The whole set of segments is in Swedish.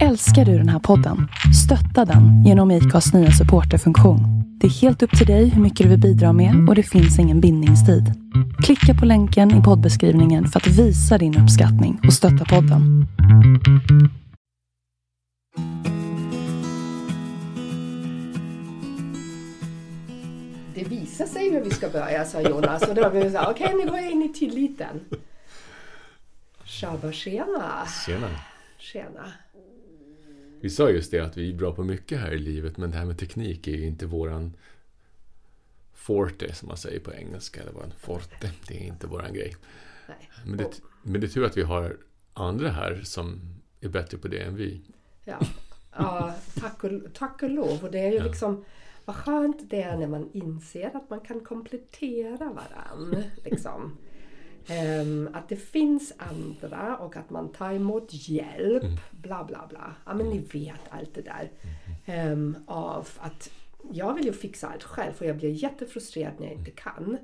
Älskar du den här podden? Stötta den genom IKAs nya supporterfunktion. Det är helt upp till dig hur mycket du vill bidra med och det finns ingen bindningstid. Klicka på länken i poddbeskrivningen för att visa din uppskattning och stötta podden. Det visar sig hur vi ska börja, sa Jonas. Och då blev vi så här, okej nu går jag in i tilliten. Tjaba tjena. Tjena. Tjena. Vi sa just det att vi är bra på mycket här i livet men det här med teknik är ju inte våran forte som man säger på engelska. Eller våran forte. Det är inte våran grej. Nej. Men det, men det är tur att vi har andra här som är bättre på det än vi. Ja, ja tack, och, tack och lov. Och det är ju Ja. liksom vad skönt det är när man inser att man kan komplettera varann. Liksom. Ehm, att det finns andra och att man tar emot hjälp. Bla bla bla. Ja men ni vet allt det där. Ehm, av att jag vill ju fixa allt själv för jag blir jättefrustrerad när jag inte kan.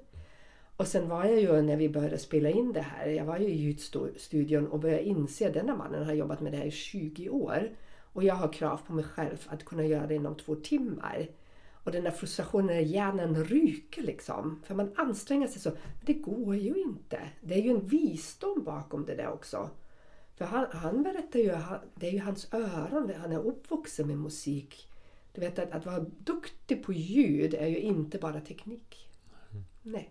Och sen var jag ju när vi började spela in det här, jag var ju i ljudstudion och började inse att denna mannen har jobbat med det här i 20 år. Och jag har krav på mig själv att kunna göra det inom två timmar. Och den där frustrationen när hjärnan ryker liksom. För man anstränger sig så. Men det går ju inte. Det är ju en visdom bakom det där också. För han, han berättar ju, det är ju hans öron, han är uppvuxen med musik. Du vet att, att vara duktig på ljud är ju inte bara teknik. Nej.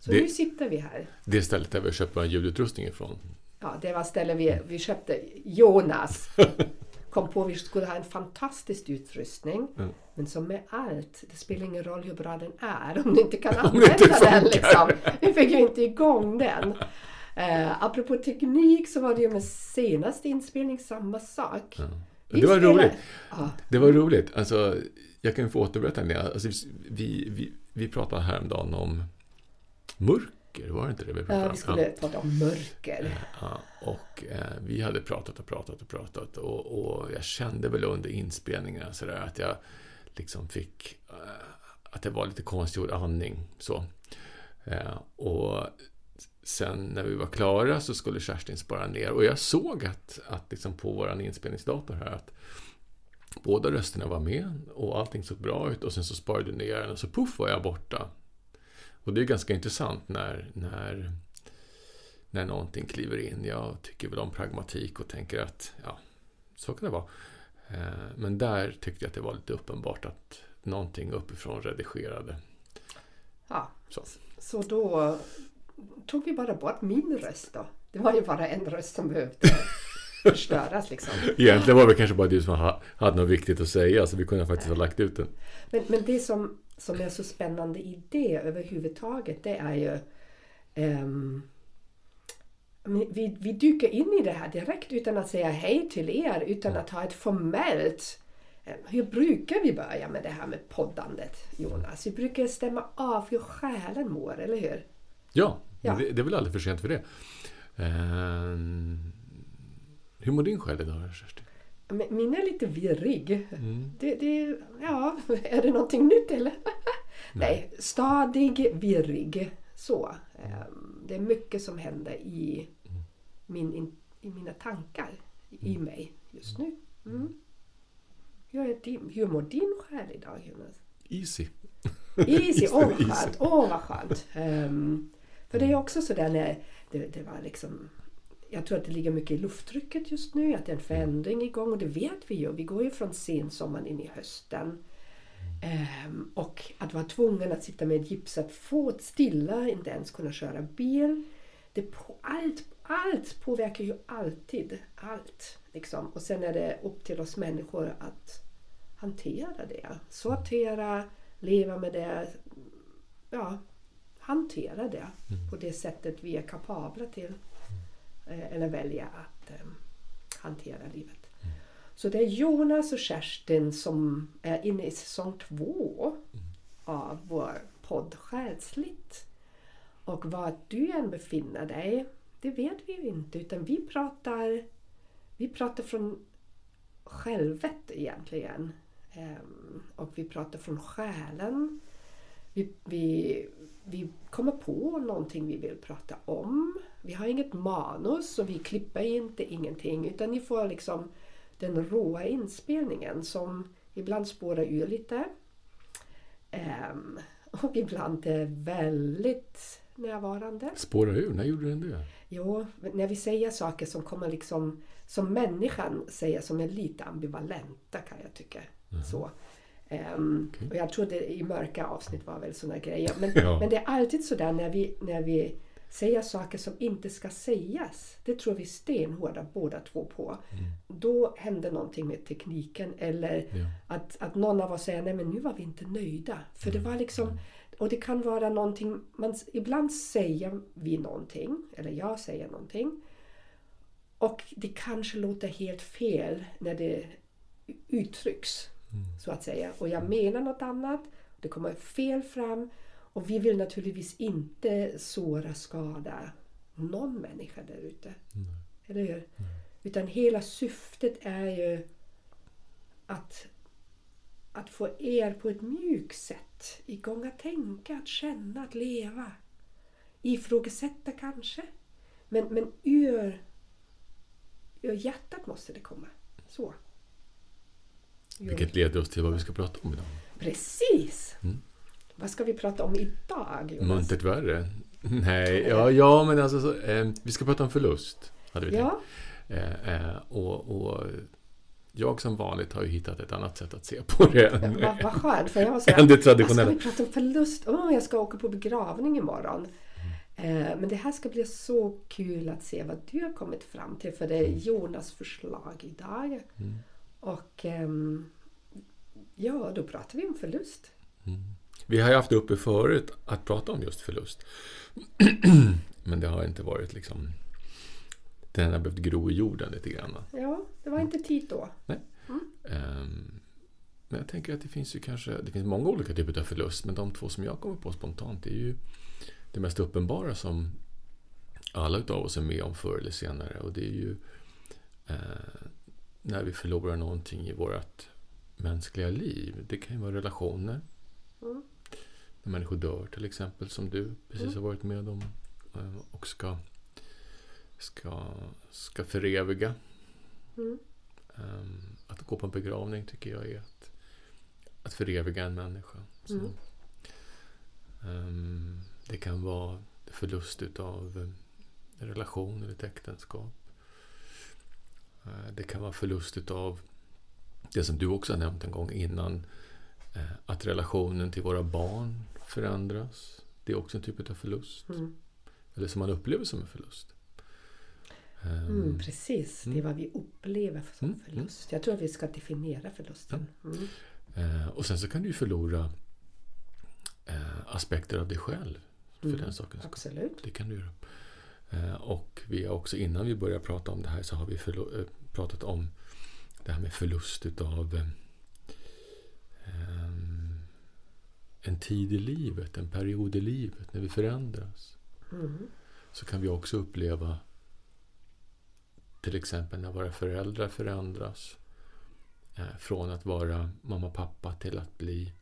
Så Det- nu sitter vi här. Det stället där vi köper vår ljudutrustning ifrån. Ja, det var stället vi, vi köpte. Jonas kom på att vi skulle ha en fantastisk utrustning. Mm. Men som med allt, det spelar ingen roll hur bra den är om du inte kan använda inte den. Liksom. Vi fick ju inte igång den. Uh, apropå teknik så var det ju med senaste inspelning samma sak. Vi det var roligt. Ja, Det var roligt. Alltså, jag kan få återberätta det. Alltså, vi, vi, vi pratade häromdagen om mörker, var det inte det vi pratade ja, om? vi skulle prata om mörker. Ja, och eh, vi hade pratat och pratat och pratat och, och jag kände väl under inspelningarna sådär att jag liksom fick eh, att det var lite konstgjord andning så. Eh, och sen när vi var klara så skulle Kerstin spara ner och jag såg att, att liksom på vår inspelningsdator här att båda rösterna var med och allting såg bra ut och sen så sparade du ner den och så puff var jag borta. Och det är ganska intressant när, när när någonting kliver in. Jag tycker väl om pragmatik och tänker att ja, så kan det vara. Eh, Men där tyckte jag att det var lite uppenbart att någonting uppifrån redigerade. Ja, Så. så då tog vi bara bort min röst då. Det var ju bara en röst som behövde förstöras liksom. Egentligen var det kanske bara du som ha- hade något viktigt att säga så vi kunde faktiskt ha lagt ut den. Men, men det som, som är så spännande i det överhuvudtaget det är ju ehm, men vi, vi dyker in i det här direkt utan att säga hej till er, utan att ha ett formellt eh, hur brukar vi börja med det här med poddandet, Jonas? Vi brukar stämma av hur själen mår, eller hur? Ja, Ja. Det, det är väl aldrig för sent för det. Eh, hur mår din själ idag, Kerstin? Min är lite virrig. Mm. Det, det, ja, är det någonting nytt eller? Nej, stadig, virrig. Så. Ehm, Det är mycket som händer i, min, in- i mina tankar, i mig just nu. Mm. Hur, är din, hur mår din själ idag Jonas? Easy. Easy, åh vad Easy. skönt, åh vad skönt. Ehm, för det är också sådär när det, det var liksom jag tror att det ligger mycket i lufttrycket just nu, att det är en förändring igång och det vet vi ju. Vi går ju från sensommaren in i hösten. Ehm, och att vara tvungen att sitta med ett gipsat fot stilla, inte ens kunna köra bil. Det på, allt, allt påverkar ju alltid allt. Liksom. Och sen är det upp till oss människor att hantera det. Sortera, leva med det. Ja, hantera det på det sättet vi är kapabla till. Eh, eller välja att eh, hantera livet. Så det är Jonas och Kerstin som är inne i säsong två av vår podd Själsligt. Och var du än befinner dig, det vet vi ju inte. Utan vi pratar, vi pratar från självet egentligen. Ehm, och vi pratar från själen. Vi, vi, vi kommer på någonting vi vill prata om. Vi har inget manus och vi klipper inte ingenting utan ni får liksom den råa inspelningen som ibland spårar ur lite. Ehm, och ibland är väldigt närvarande. Spåra ur? När gjorde den det? Jo, när vi säger saker som kommer liksom som människan säger som är lite ambivalenta kan jag tycka. Så. Ehm, Okej. Och jag tror det i mörka avsnitt var väl sådana grejer. Men, Ja. men det är alltid sådär när vi, när vi säger saker som inte ska sägas. Det tror vi stenhårda båda två på. Då händer någonting med tekniken eller Ja. att, att någon av oss säger nej men nu var vi inte nöjda. För det var liksom och det kan vara någonting, man, ibland säger vi någonting, eller jag säger någonting. Och det kanske låter helt fel när det uttrycks, så att säga. Och jag menar något annat, det kommer fel fram. Och vi vill naturligtvis inte såra, skada någon människa där ute. Eller hur? Utan hela syftet är ju att, att få er på ett mjukt sätt igång att tänka, att känna, att leva. Ifrågasätta kanske. Men, men ur, ur hjärtat måste det komma. Så. Vilket leder oss till vad vi ska prata om idag. Precis! Vad ska vi prata om idag? Jonas? Muntert värre? Nej, ja, ja men alltså så, eh, vi ska prata om förlust. Hade vi Ja. Eh, eh, och, och jag som vanligt har ju hittat ett annat sätt att se på det. än- vad, vad skönt. För jag var så än det Vad ska traditionella. vi prata om förlust? Åh, jag ska åka på begravning imorgon. Eh, men det här ska bli så kul att se vad du har kommit fram till. För det är Jonas förslag idag. Och ehm, ja, då pratar vi om förlust. Vi har ju haft uppe förut att prata om just förlust. Men det har inte varit liksom... Den har behövt gro i jorden lite grann. Ja, det var inte tid då. Ehm, Men jag tänker att det finns ju kanske... Det finns många olika typer av förlust. Men de två som jag kommer på spontant är ju det mest uppenbara som alla utav oss är med om förr eller senare. Och det är ju eh, när vi förlorar någonting i vårt mänskliga liv. Det kan ju vara relationer. Mm. När människor dör till exempel, som du precis har varit med om eh, och ska, ska, ska föreviga. Mm. Ehm, Att gå på en begravning tycker jag är att, att föreviga en människa. Så, Mm. ehm, det kan vara förlust utav en relation eller ett äktenskap. Eh, Det kan vara förlust utav det som du också har nämnt en gång innan. eh, Att relationen till våra barn förändras. Det är också en typ av förlust. Mm. Eller som man upplever som en förlust. Ehm, Mm, precis, det är vad vi upplever som Mm, förlust. Jag tror att vi ska definiera förlusten. Mm. Eh, och sen så kan du ju förlora eh, aspekter av dig själv. För Mm, den skull. Absolut. Det kan du göra. Eh, och vi har också, innan vi börjar prata om det här, så har vi eh, pratat om det här med förlust utav eh, ehm, en tid i livet, en period i livet, när vi förändras. Mm. Så kan vi också uppleva till exempel när våra föräldrar förändras. Eh, från att vara mamma och pappa till att bli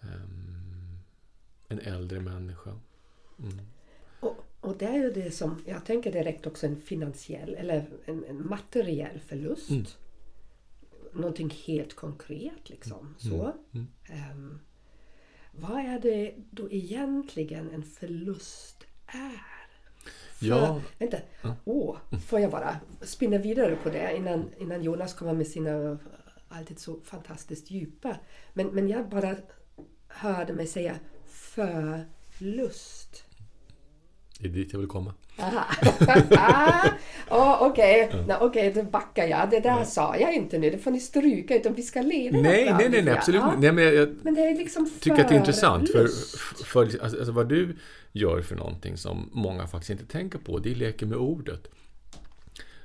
ehm, en äldre människa. Mm. Och, och det är ju det som, jag tänker direkt också en finansiell eller en, en materiell förlust. Mm. Någonting helt konkret liksom. Mm. Så. Mm. Ehm, vad är det då egentligen en förlust är? För, Ja. Vänta, Ja. åh, får jag bara spinna vidare på det innan, innan Jonas kommer med sina alltid så fantastiskt djupa. Men, men jag bara hörde mig säga förlust. Det är dit jag vill komma. Ah, oh, Okej, okay. okej, då backar jag. Det där sa jag inte nu. Det får ni stryka. Utan vi ska leda Nej, fram nej, nej, nej absolut Ja. nej, men jag, jag Men det är liksom tycker att det är intressant. För, för alltså, alltså, vad du gör för någonting som många faktiskt inte tänker på, det är leker med ordet.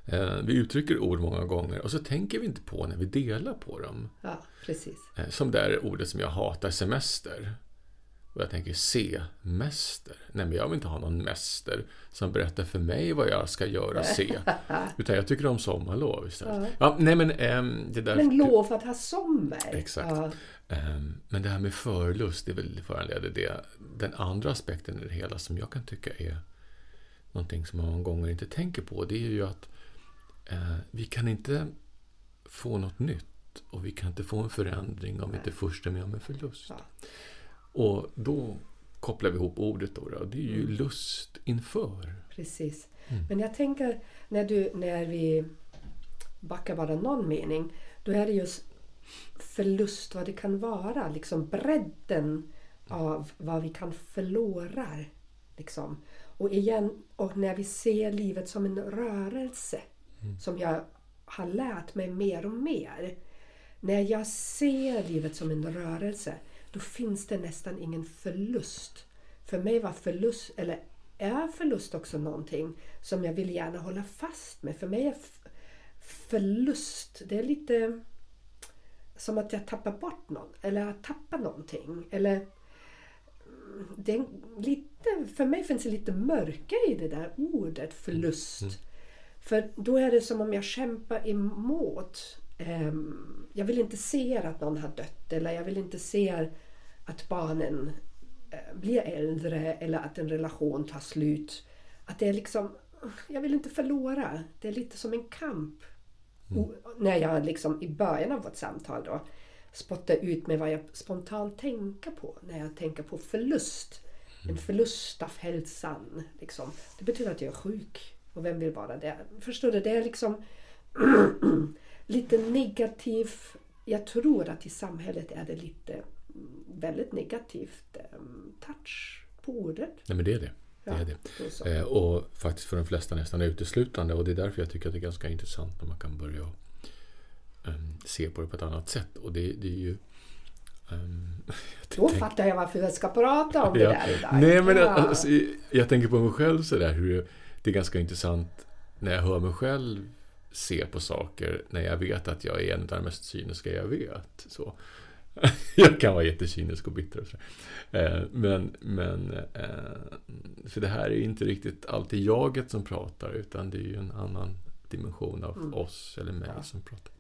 Eh, vi uttrycker ord många gånger och så tänker vi inte på när vi delar på dem. Ja, precis. Eh, som det där ordet som jag hatar, semester. Och jag tänker semester. Nej, men jag vill inte ha någon mäster som berättar för mig vad jag ska göra se. Utan jag tycker om sommarlov istället. Ja, nej men ehm, det där... Men lov att ha sommar. Exakt. Ja, Ehm, Men det här med förlust, det väl föranleder det. Den andra aspekten i det hela som jag kan tycka är någonting som man många gånger inte tänker på. Det är ju att eh, vi kan inte få något nytt och vi kan inte få en förändring om vi inte först är med om en förlust. Ja. Och då kopplar vi ihop ordet då, det är ju Mm. lust inför. Precis. Mm. Men jag tänker när, du, när vi backar bara någon mening, då är det just förlust, vad det kan vara. Liksom bredden av vad vi kan förlora. Liksom. Och igen, och när vi ser livet som en rörelse, som jag har lärt mig mer och mer. När jag ser livet som en rörelse, då finns det nästan ingen förlust. För mig var förlust, eller är förlust också någonting som jag vill gärna hålla fast med. För mig är förlust, det är lite som att jag tappar bort någon, eller jag tappar någonting. Eller mm, det är lite, för mig finns det lite mörker i det där ordet förlust. För då är det som om jag kämpar emot. Ehm, jag vill inte se att någon har dött eller jag vill inte se att barnen eh, blir äldre eller att en relation tar slut. Att det är liksom, jag vill inte förlora. Det är lite som en kamp. O- när jag liksom i början av vårt samtal då spottar ut med vad jag spontant tänker på när jag tänker på förlust. En förlust av hälsan. Liksom. Det betyder att jag är sjuk. Och vem vill vara det? Förstår du? Det är liksom lite negativ. Jag tror att i samhället är det lite mm, väldigt negativt um, touch på ordet. Nej, men det är det. det, är det. Eh, och faktiskt för de flesta nästan uteslutande. Och det är därför jag tycker att det är ganska intressant när man kan börja ehm, se på det på ett annat sätt. Och det, det är ju... ehm, jag Då tänk- fattar jag varför jag ska prata om det Ja. där idag. Nej, men ja. alltså, jag tänker på mig själv sådär hur det är ganska intressant när jag hör mig själv se på saker när jag vet att jag är en av de mest cyniska jag vet. Så. Jag kan vara jättecynisk och bitter och så. Eh, Men, men eh, för det här är ju inte riktigt alltid jaget som pratar utan det är ju en annan dimension av Mm. oss eller mig Ja. som pratar.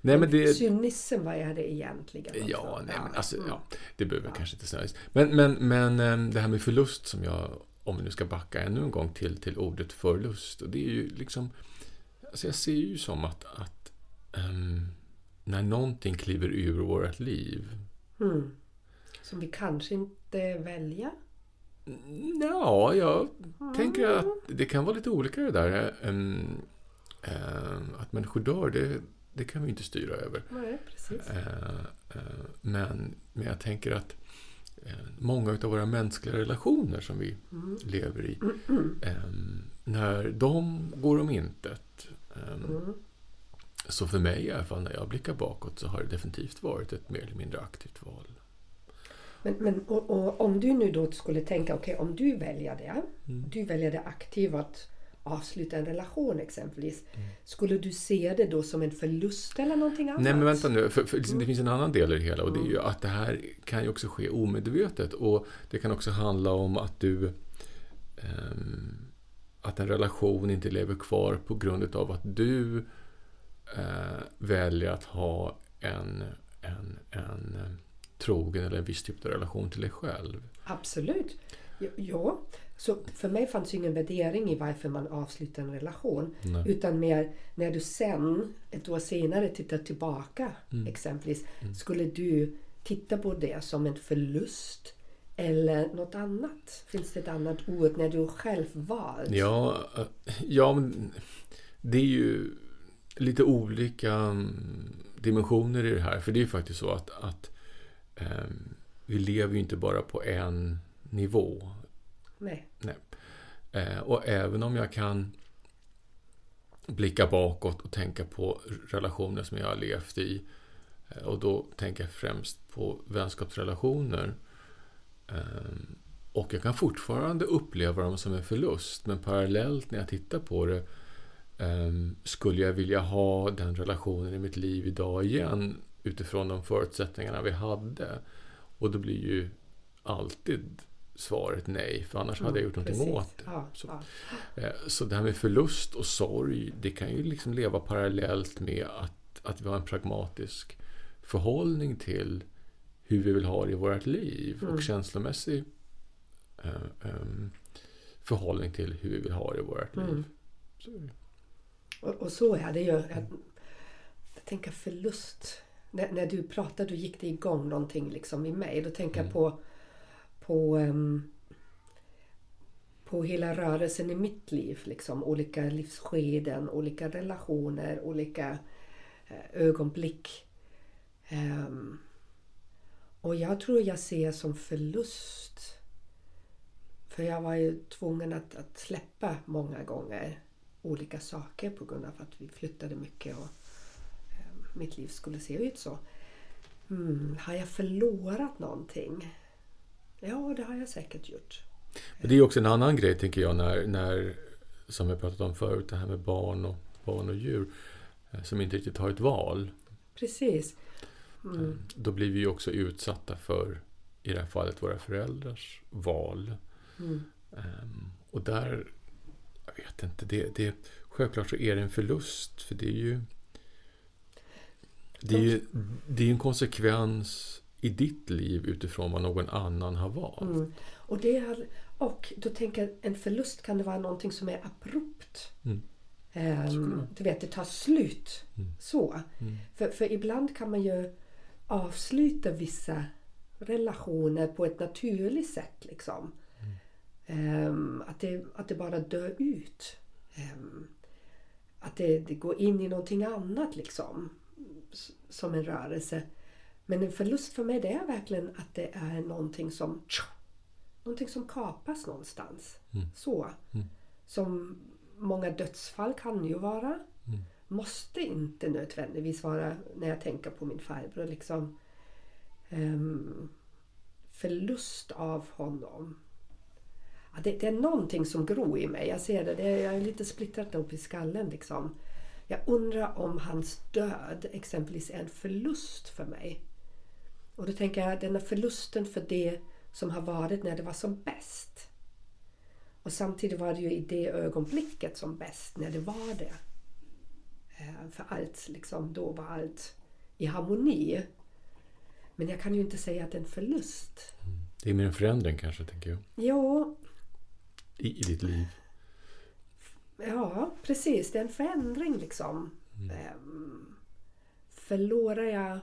Nej men det... Cynism, vad är det egentligen? också? Ja, nej, men alltså, Mm. ja, det behöver Ja. kanske inte snöas. Men, men, men ehm, det här med förlust som jag, om vi nu ska backa ännu en gång till, till ordet förlust. Och det är ju liksom, alltså jag ser ju som att, att ehm, när någonting kliver ur vårt liv. Mm. Som vi kanske inte väljer. Ja, jag tänker att det kan vara lite olika det där. ehm, ehm, att människor dör, det, det kan vi inte styra över. Nej, precis. Eh, eh, Men, men jag tänker att eh, många av våra mänskliga relationer som vi Mm. lever i, eh, när de går om intet, eh, Mm. Så för mig i alla fall när jag blickar bakåt så har det definitivt varit ett mer eller mindre aktivt val. Men, men och, och, om du nu då skulle tänka, okej om du väljer det, Mm. du väljer det aktivt att avsluta en relation exempelvis. Mm. Skulle du se det då som en förlust eller någonting annat? Nej men vänta nu, för, för det finns en annan del i det hela och det är ju att det här kan ju också ske omedvetet och det kan också handla om att du ehm, att en relation inte lever kvar på grund av att du eh, väljer att ha en, en, en trogen eller en viss typ av relation till dig själv. Absolut. Ja, så för mig fanns ingen värdering i varför man avslutar en relation. Nej. Utan mer när du sen, ett år senare, tittar tillbaka Mm. exempelvis. Skulle du titta på det som en förlust? Eller något annat? Finns det ett annat ord när du själv valt? Ja, eh, ja men det är ju lite olika mm, dimensioner i det här. För det är ju faktiskt så att, att ehm, vi lever ju inte bara på en nivå. Nej. Eh, och även om jag kan blicka bakåt och tänka på relationer som jag har levt i eh, och då tänker jag främst på vänskapsrelationer Ehm, och jag kan fortfarande uppleva dem som en förlust men parallellt när jag tittar på det skulle jag vilja ha den relationen i mitt liv idag igen utifrån de förutsättningarna vi hade och då blir ju alltid svaret nej för annars hade jag gjort någonting Precis. åt det. Ja, Så. ja. Eh, Så det här med förlust och sorg, det kan ju liksom leva parallellt med att, att vi har en pragmatisk förhållning till hur vi vill ha det i vårt liv Mm. och känslomässig eh, em, förhållning till hur vi vill ha det i vårt liv. Mm. Så är det. Och, och så är det ju. Att jag tänker förlust. När, när du pratade då gick det igång någonting liksom i mig. Då tänker Mm. jag på, på, ehm, på hela rörelsen i mitt liv. Liksom. Olika livsskeden, olika relationer, olika eh, ögonblick. Ehm, och jag tror jag ser som förlust. För jag var ju tvungen att, att släppa många gånger olika saker på grund av att vi flyttade mycket och eh, mitt liv skulle se ut så. Mm, har jag förlorat någonting? Ja, det har jag säkert gjort. Men det är också en annan grej, tänker jag, när, när som vi pratat om förut, det här med barn och, barn och djur eh, som inte riktigt har ett val. Precis. Mm. Då blir vi ju också utsatta för, i det här fallet, våra föräldrars val. Mm. Ehm, och där, jag vet inte, det, det, självklart så är det en förlust, för det är ju det är ju det är en konsekvens i ditt liv utifrån vad någon annan har valt. Mm. Och, det är, och då tänker jag en förlust kan det vara någonting som är abrupt. Mm. Ehm, du vet, det tar slut. Mm. Så. Mm. För, för ibland kan man ju avsluta vissa relationer på ett naturligt sätt. Liksom. Ehm, att, det, att det bara dör ut. Ehm, att det, det går in i någonting annat liksom. Som en rörelse. Men en förlust för mig det är verkligen att det är någonting som Någonting som kapas någonstans. Mm. Så. Mm. Som många dödsfall kan ju vara. Mm. Måste inte nödvändigtvis vara när jag tänker på min farbror. Liksom, ehm, förlust av honom. Ja, det, det är någonting som gror i mig. Jag ser det. det är, jag är lite splittrad upp i skallen. Liksom. Jag undrar om hans död exempelvis är en förlust för mig. Och då tänker jag den här förlusten för det som har varit när det var som bäst. Och samtidigt var det ju i det ögonblicket som bäst, när det var det. Eh, För allt, liksom, då var allt i harmoni. Men jag kan ju inte säga att det är en förlust. Det är mer en förändring kanske, tänker jag, Jo, i, i ditt liv. ja precis. Det är en förändring liksom. Ehm, förlorar jag...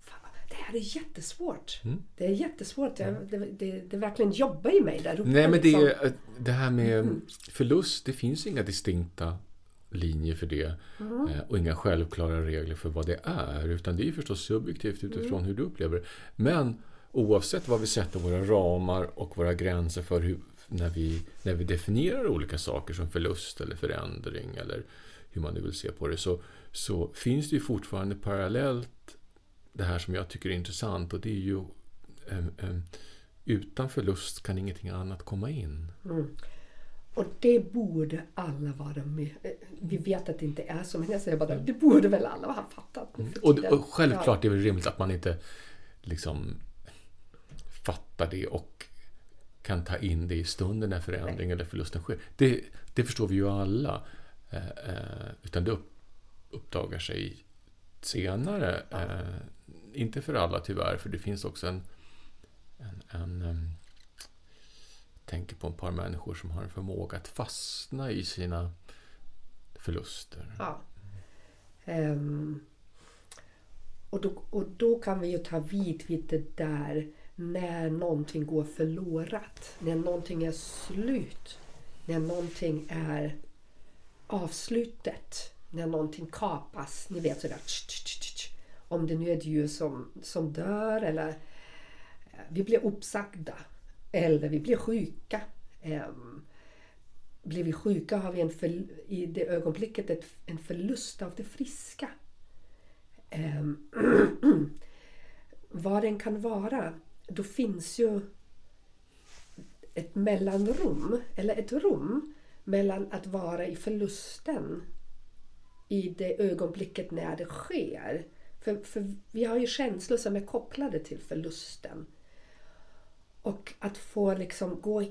Fan, det här är jättesvårt. Mm. Det är jättesvårt. Jag, det, det, det verkligen jobbar i mig där uppe. Nej, men det, liksom. är- det här med förlust, det finns inga distinkta linjer för det. eh, Och inga självklara regler för vad det är. Utan det är förstås subjektivt utifrån hur du upplever det. Men oavsett vad vi sätter våra ramar och våra gränser för hur, när, vi, när vi definierar olika saker som förlust eller förändring eller hur man nu vill se på det så, så finns det ju fortfarande parallellt det här som jag tycker är intressant och det är ju em, em, utan förlust kan ingenting annat komma in. Mm. Och det borde alla vara med. Eh, Vi vet att det inte är så, men jag säger bara det borde väl alla ha fattat Och, och självklart är det väl rimligt att man inte liksom fattar det och kan ta in det i stunden när förändring eller förlusten sker. Det, det förstår vi ju alla. Eh, eh, utan det upp, uppdagar sig senare. Eh, inte för alla tyvärr, för det finns också en... en, en jag tänker på ett par människor som har en förmåga att fastna i sina förluster. Ja. Ehm, och, då, och då kan vi ju ta vid vid det där Mm. när någonting går förlorat. När någonting är slut. När någonting är avslutet. När någonting kapas. Ni vet sådär. tsch, tsch, tsch. Om det nu är ett djur som, som dör eller eh, vi blir uppsagda. Eller vi blir sjuka. Um, blir vi sjuka har vi en för, i det ögonblicket ett, en förlust av det friska. Um, vad den kan vara, då finns ju ett mellanrum, eller ett rum mellan att vara i förlusten i det ögonblicket när det sker. För, för vi har ju känslor som är kopplade till förlusten. Och att få liksom gå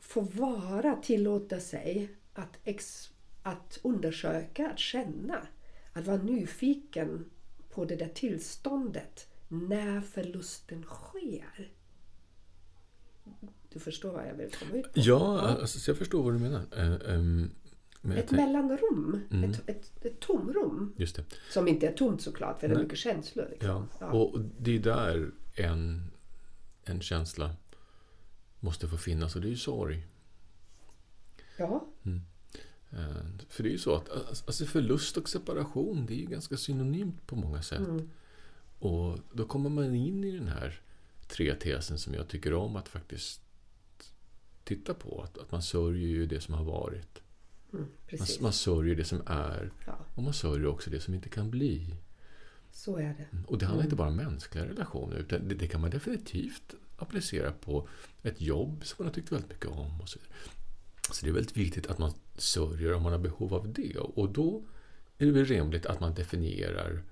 få vara, tillåta sig att, ex, att undersöka, att känna. Att vara nyfiken på det där tillståndet när förlusten sker. Du förstår vad jag vill komma ut på? Ja, alltså, så jag förstår vad du menar. Eh, ehm, Men ett mellanrum. Mm. Ett, ett, ett tomrum. Just det. Som inte är tomt såklart, för det är Nej. mycket känslor. Liksom. Ja. Och det är där en, en känsla måste få finnas och det är ju sorg. ja. Eh, För det är ju så att alltså förlust och separation det är ju ganska synonymt på många sätt. Mm. Och då kommer man in i den här tre tesen som jag tycker om att faktiskt titta på. Att, att man sörjer ju det som har varit. Mm, Man, man sörjer det som är. Ja, Och man sörjer också det som inte kan bli. så är det. Och det handlar inte bara om mänskliga relationer. Utan det, det kan man definitivt applicera på ett jobb som man har tyckt väldigt mycket om. Och så, så det är väldigt viktigt att man sörjer om man har behov av det. Och då är det väl rimligt att man definierar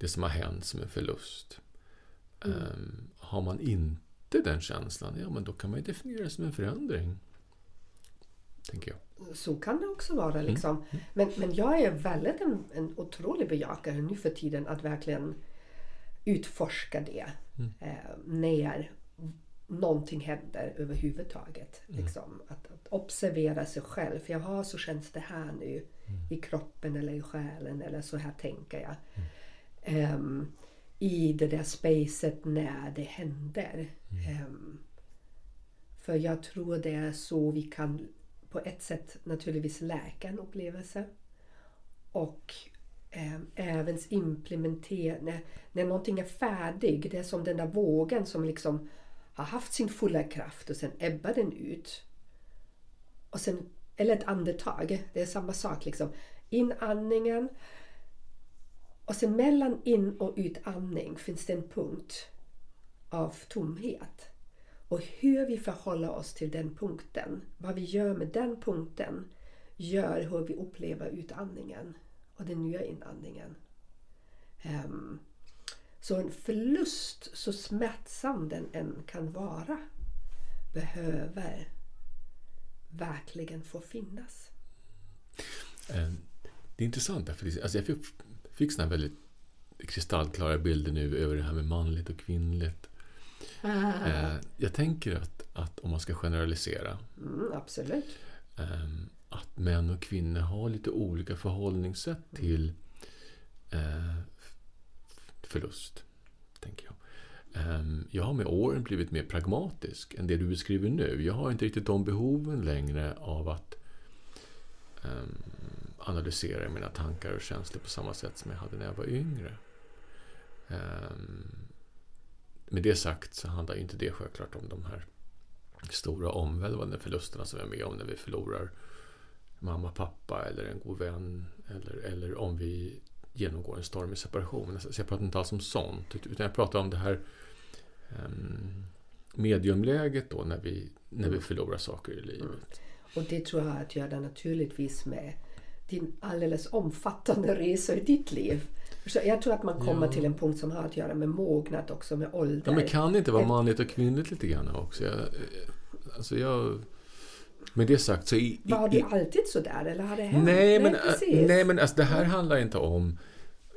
det som har hänt som en förlust. Ehm, har man inte den känslan, ja men då kan man ju definiera det som en förändring. Tänker jag. Så kan det också Mm. vara. Liksom. Men, men jag är väldigt en, en otrolig bejakare nu för tiden att verkligen utforska det. Mm. Eh, när någonting händer överhuvudtaget. Mm. Liksom. Att, att observera sig själv. För jag har så känns det här nu Mm. i kroppen eller i själen eller så här tänker jag. Mm. Ehm, I det där spacet när det händer. Mm. Ehm, för jag tror det är så vi kan på ett sätt naturligtvis läka en upplevelse. Och eh, även implementera, när, när någonting är färdigt, det är som den där vågen som liksom har haft sin fulla kraft och sen ebbar den ut. Och sen, eller ett andetag, det är samma sak liksom. Inandningen och sen mellan in och utandning finns det en punkt av tomhet. Och hur vi förhåller oss till den punkten, vad vi gör med den punkten, gör hur vi upplever utandningen och den nya inandningen. Um, så en förlust, så smärtsam den än kan vara, behöver verkligen få finnas. Ehm, det är intressant, för alltså jag fick, fick såna här väldigt kristallklara bilder nu över det här med manligt och kvinnligt. Eh, Jag tänker att, att om man ska generalisera Mm, absolut. ehm, att män och kvinnor har lite olika förhållningssätt till eh, förlust, tänker jag. Ehm, Jag har med åren blivit mer pragmatisk än det du beskriver nu. Jag har inte riktigt de behoven längre av att ehm, analysera mina tankar och känslor på samma sätt som jag hade när jag var yngre. Ehm, Med det sagt så handlar ju inte det självklart om de här stora omvälvande förlusterna som vi är med om när vi förlorar mamma, pappa eller en god vän eller, eller om vi genomgår en stormig separation. Så jag pratar inte alls om sånt, utan jag pratar om det här um, mediumläget då när vi, när vi förlorar saker i livet. Och det tror jag har att göra naturligtvis med din alldeles omfattande resa i ditt liv. Så jag tror att man kommer Ja. till en punkt som har att göra med mognad också, med ålder. Ja, men kan det inte vara manligt och kvinnligt lite grann också? Jag, eh, alltså jag, med det sagt så... I, i, Var du alltid sådär eller har det hänt? Nej, men, precis. nej, men alltså, det här handlar inte om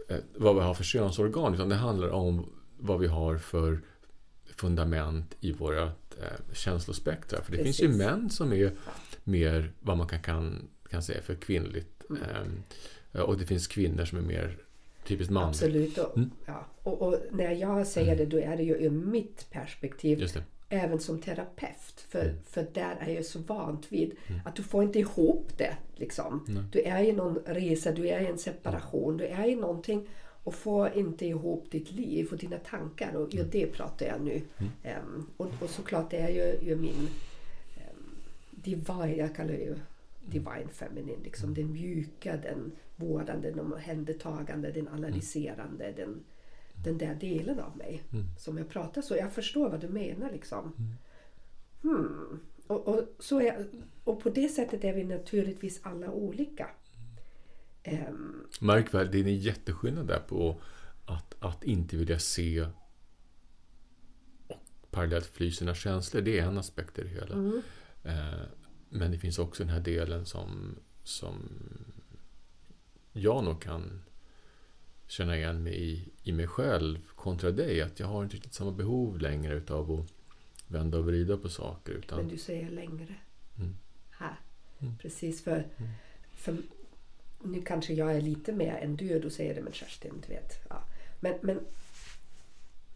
eh, vad vi har för könsorgan, utan det handlar om vad vi har för fundament i våra eh, känslospektra. För det Precis. finns ju män som är mer vad man kan, kan, kan säga för kvinnligt. Mm. Och det finns kvinnor som är mer typiskt manligt. Absolut. Och, Mm. ja. och, och när jag säger det, då är det ju ur mitt perspektiv. Det. Även som terapeut. För, Mm. för där är jag så vant vid att du får inte ihop det. Liksom. Nej. Du är i någon resa, du är i en separation, du är i någonting och får inte ihop ditt liv och dina tankar. Och Mm. det pratar jag nu. Ehm, och, och såklart det är ju, ju min um, divine, jag kallar det ju divine feminine. Liksom. Den mjuka, den vårdande, den omhändertagande, den analyserande. Den, den där delen av mig Mm. som jag pratar så. Jag förstår vad du menar liksom. Hmm. Och, och, så är, och på det sättet är vi naturligtvis alla olika. Ehm, Märk väl, det är en jätteskillnad där på att, att inte vilja se och parallellt fly sina känslor. Det är en aspekt i det hela. mm, Eh, men det finns också den här delen som, som jag nog kan känna igen mig i, i mig själv kontra dig. Att jag har inte riktigt samma behov längre utav att vända och vrida på saker. men Utan, du säger längre. Mm. Här. Mm. Precis för, för, nu kanske jag är lite mer än du och du säger det men Kerstin, du vet. Ja. Men, men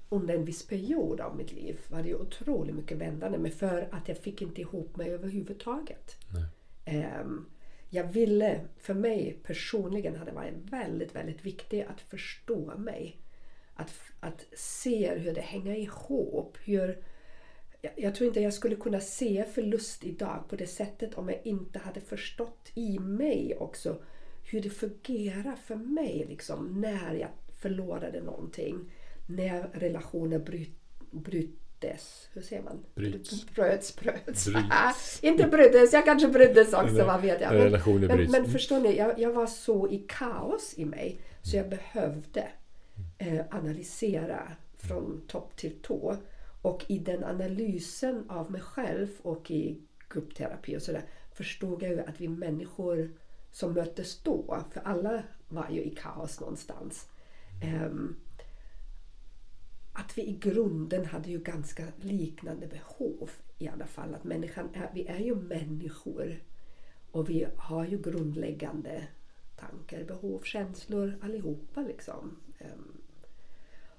under en viss period av mitt liv var det otroligt mycket vändande men för att jag fick inte ihop mig överhuvudtaget. Um, jag ville, för mig personligen hade det varit väldigt, väldigt viktigt att förstå mig. Att, att se hur det hänger ihop. Hur, jag, jag tror inte jag skulle kunna se förlust idag på det sättet om jag inte hade förstått i mig också hur det fungerar för mig liksom, när jag förlorade någonting. När relationer bryt, bryttes. Hur säger man? Bryts. Bröts, bröts. Bryts. inte bryddes, jag kanske bryddes också, vad vet jag. Men, men, men förstår ni, jag, jag var så i kaos i mig så jag behövde eh, analysera från topp till tå. Och i den analysen av mig själv och i gruppterapi och sådär förstod jag ju att vi människor som möttes då, för alla var ju i kaos någonstans. ehm, att vi i grunden hade ju ganska liknande behov i alla fall. Att människan är, vi är ju människor och vi har ju grundläggande tankar, behov, känslor allihopa liksom. Ehm,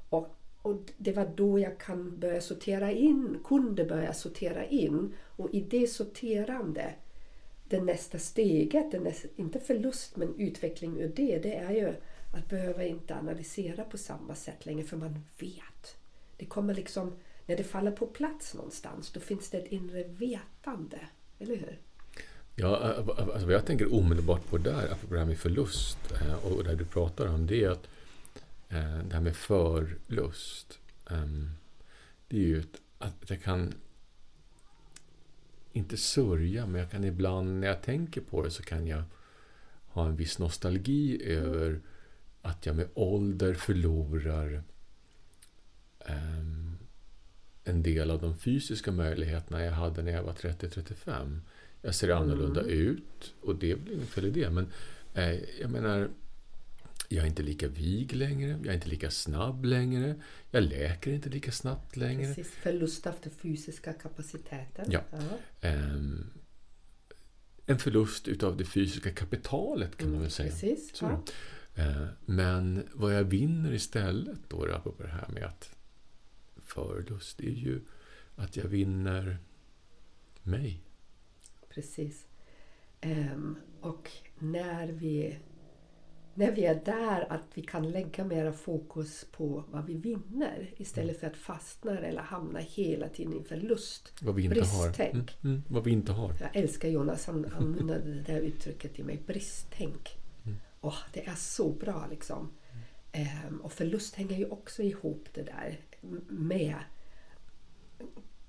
och, och det var då jag kan börja sortera in, kunde börja sortera in och i det sorterande det nästa steget, det nästa, inte förlust men utveckling ur det, det är ju att behöva inte analysera på samma sätt längre för man vet. Det kommer liksom, när det faller på plats någonstans, då finns det ett inre vetande. Eller hur? Ja, alltså vad jag tänker omedelbart på där, apropå det här med förlust eh, och det du pratar om, det är att eh, det här med förlust, ehm, det är ju att jag kan inte sörja, men jag kan ibland när jag tänker på det så kan jag ha en viss nostalgi över att jag med ålder förlorar ehm, en del av de fysiska möjligheterna jag hade när jag var 30-35. Jag ser annorlunda ut och det är väl inget fel i det. Men eh, jag menar, jag är inte lika vig längre. Jag är inte lika snabb längre. Jag läker inte lika snabbt längre. Precis, förlust av den fysiska kapaciteten. Ja. Ehm, en förlust utav det fysiska kapitalet kan man väl säga. Precis. Ja. Eh, Men vad jag vinner istället då, apropå det här med att förlust, det är ju att jag vinner mig. Precis. Ehm, och när vi, när vi är där att vi kan lägga mera fokus på vad vi vinner istället för att fastna eller hamna hela tiden i förlust. Vad vi inte har. Bristtänk. Mm, mm, vad vi inte har. Jag älskar Jonas, han använder det där uttrycket i mig. Bristtänk. Åh, det är så bra liksom. Ehm, och förlust hänger ju också ihop det där med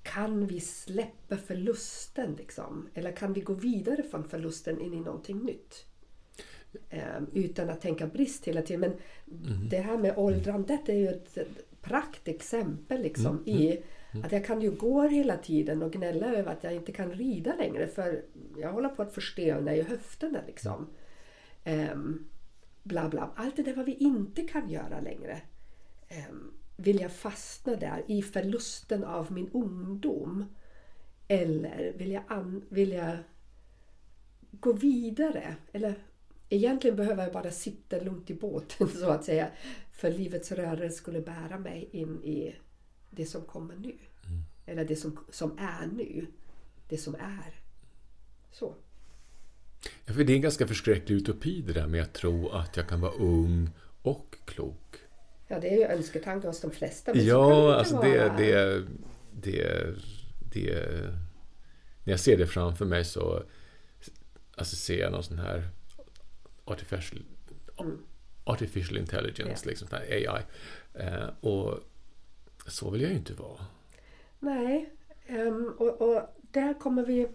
kan vi släppa förlusten liksom? Eller kan vi gå vidare från förlusten in i någonting nytt? Ehm, utan att tänka brist hela tiden. Men det här med åldrandet är ju ett praktexempel liksom i att jag kan ju gå hela tiden och gnälla över att jag inte kan rida längre för jag håller på att förstelna i höfterna liksom. Ehm, bla bla. Allt det där vad vi inte kan göra längre. Ehm, vill jag fastna där i förlusten av min ungdom? Eller vill jag, an, vill jag gå vidare? Eller egentligen behöver jag bara sitta lugnt i båten så att säga. För livets rörelse skulle bära mig in i det som kommer nu. Eller det som, som är nu. Det som är. Så. Ja, för det är en ganska förskräcklig utopi det där med att tro att jag kan vara ung och klok. Ja, det är ju önsketanke hos de flesta. Ja, alltså det, vara. det, det, det... När jag ser det framför mig så alltså ser jag någon sån här artificial, artificial intelligence, Mm. Ja. liksom AI. Eh, och så vill jag ju inte vara. Nej, ehm, och, och där kommer vi...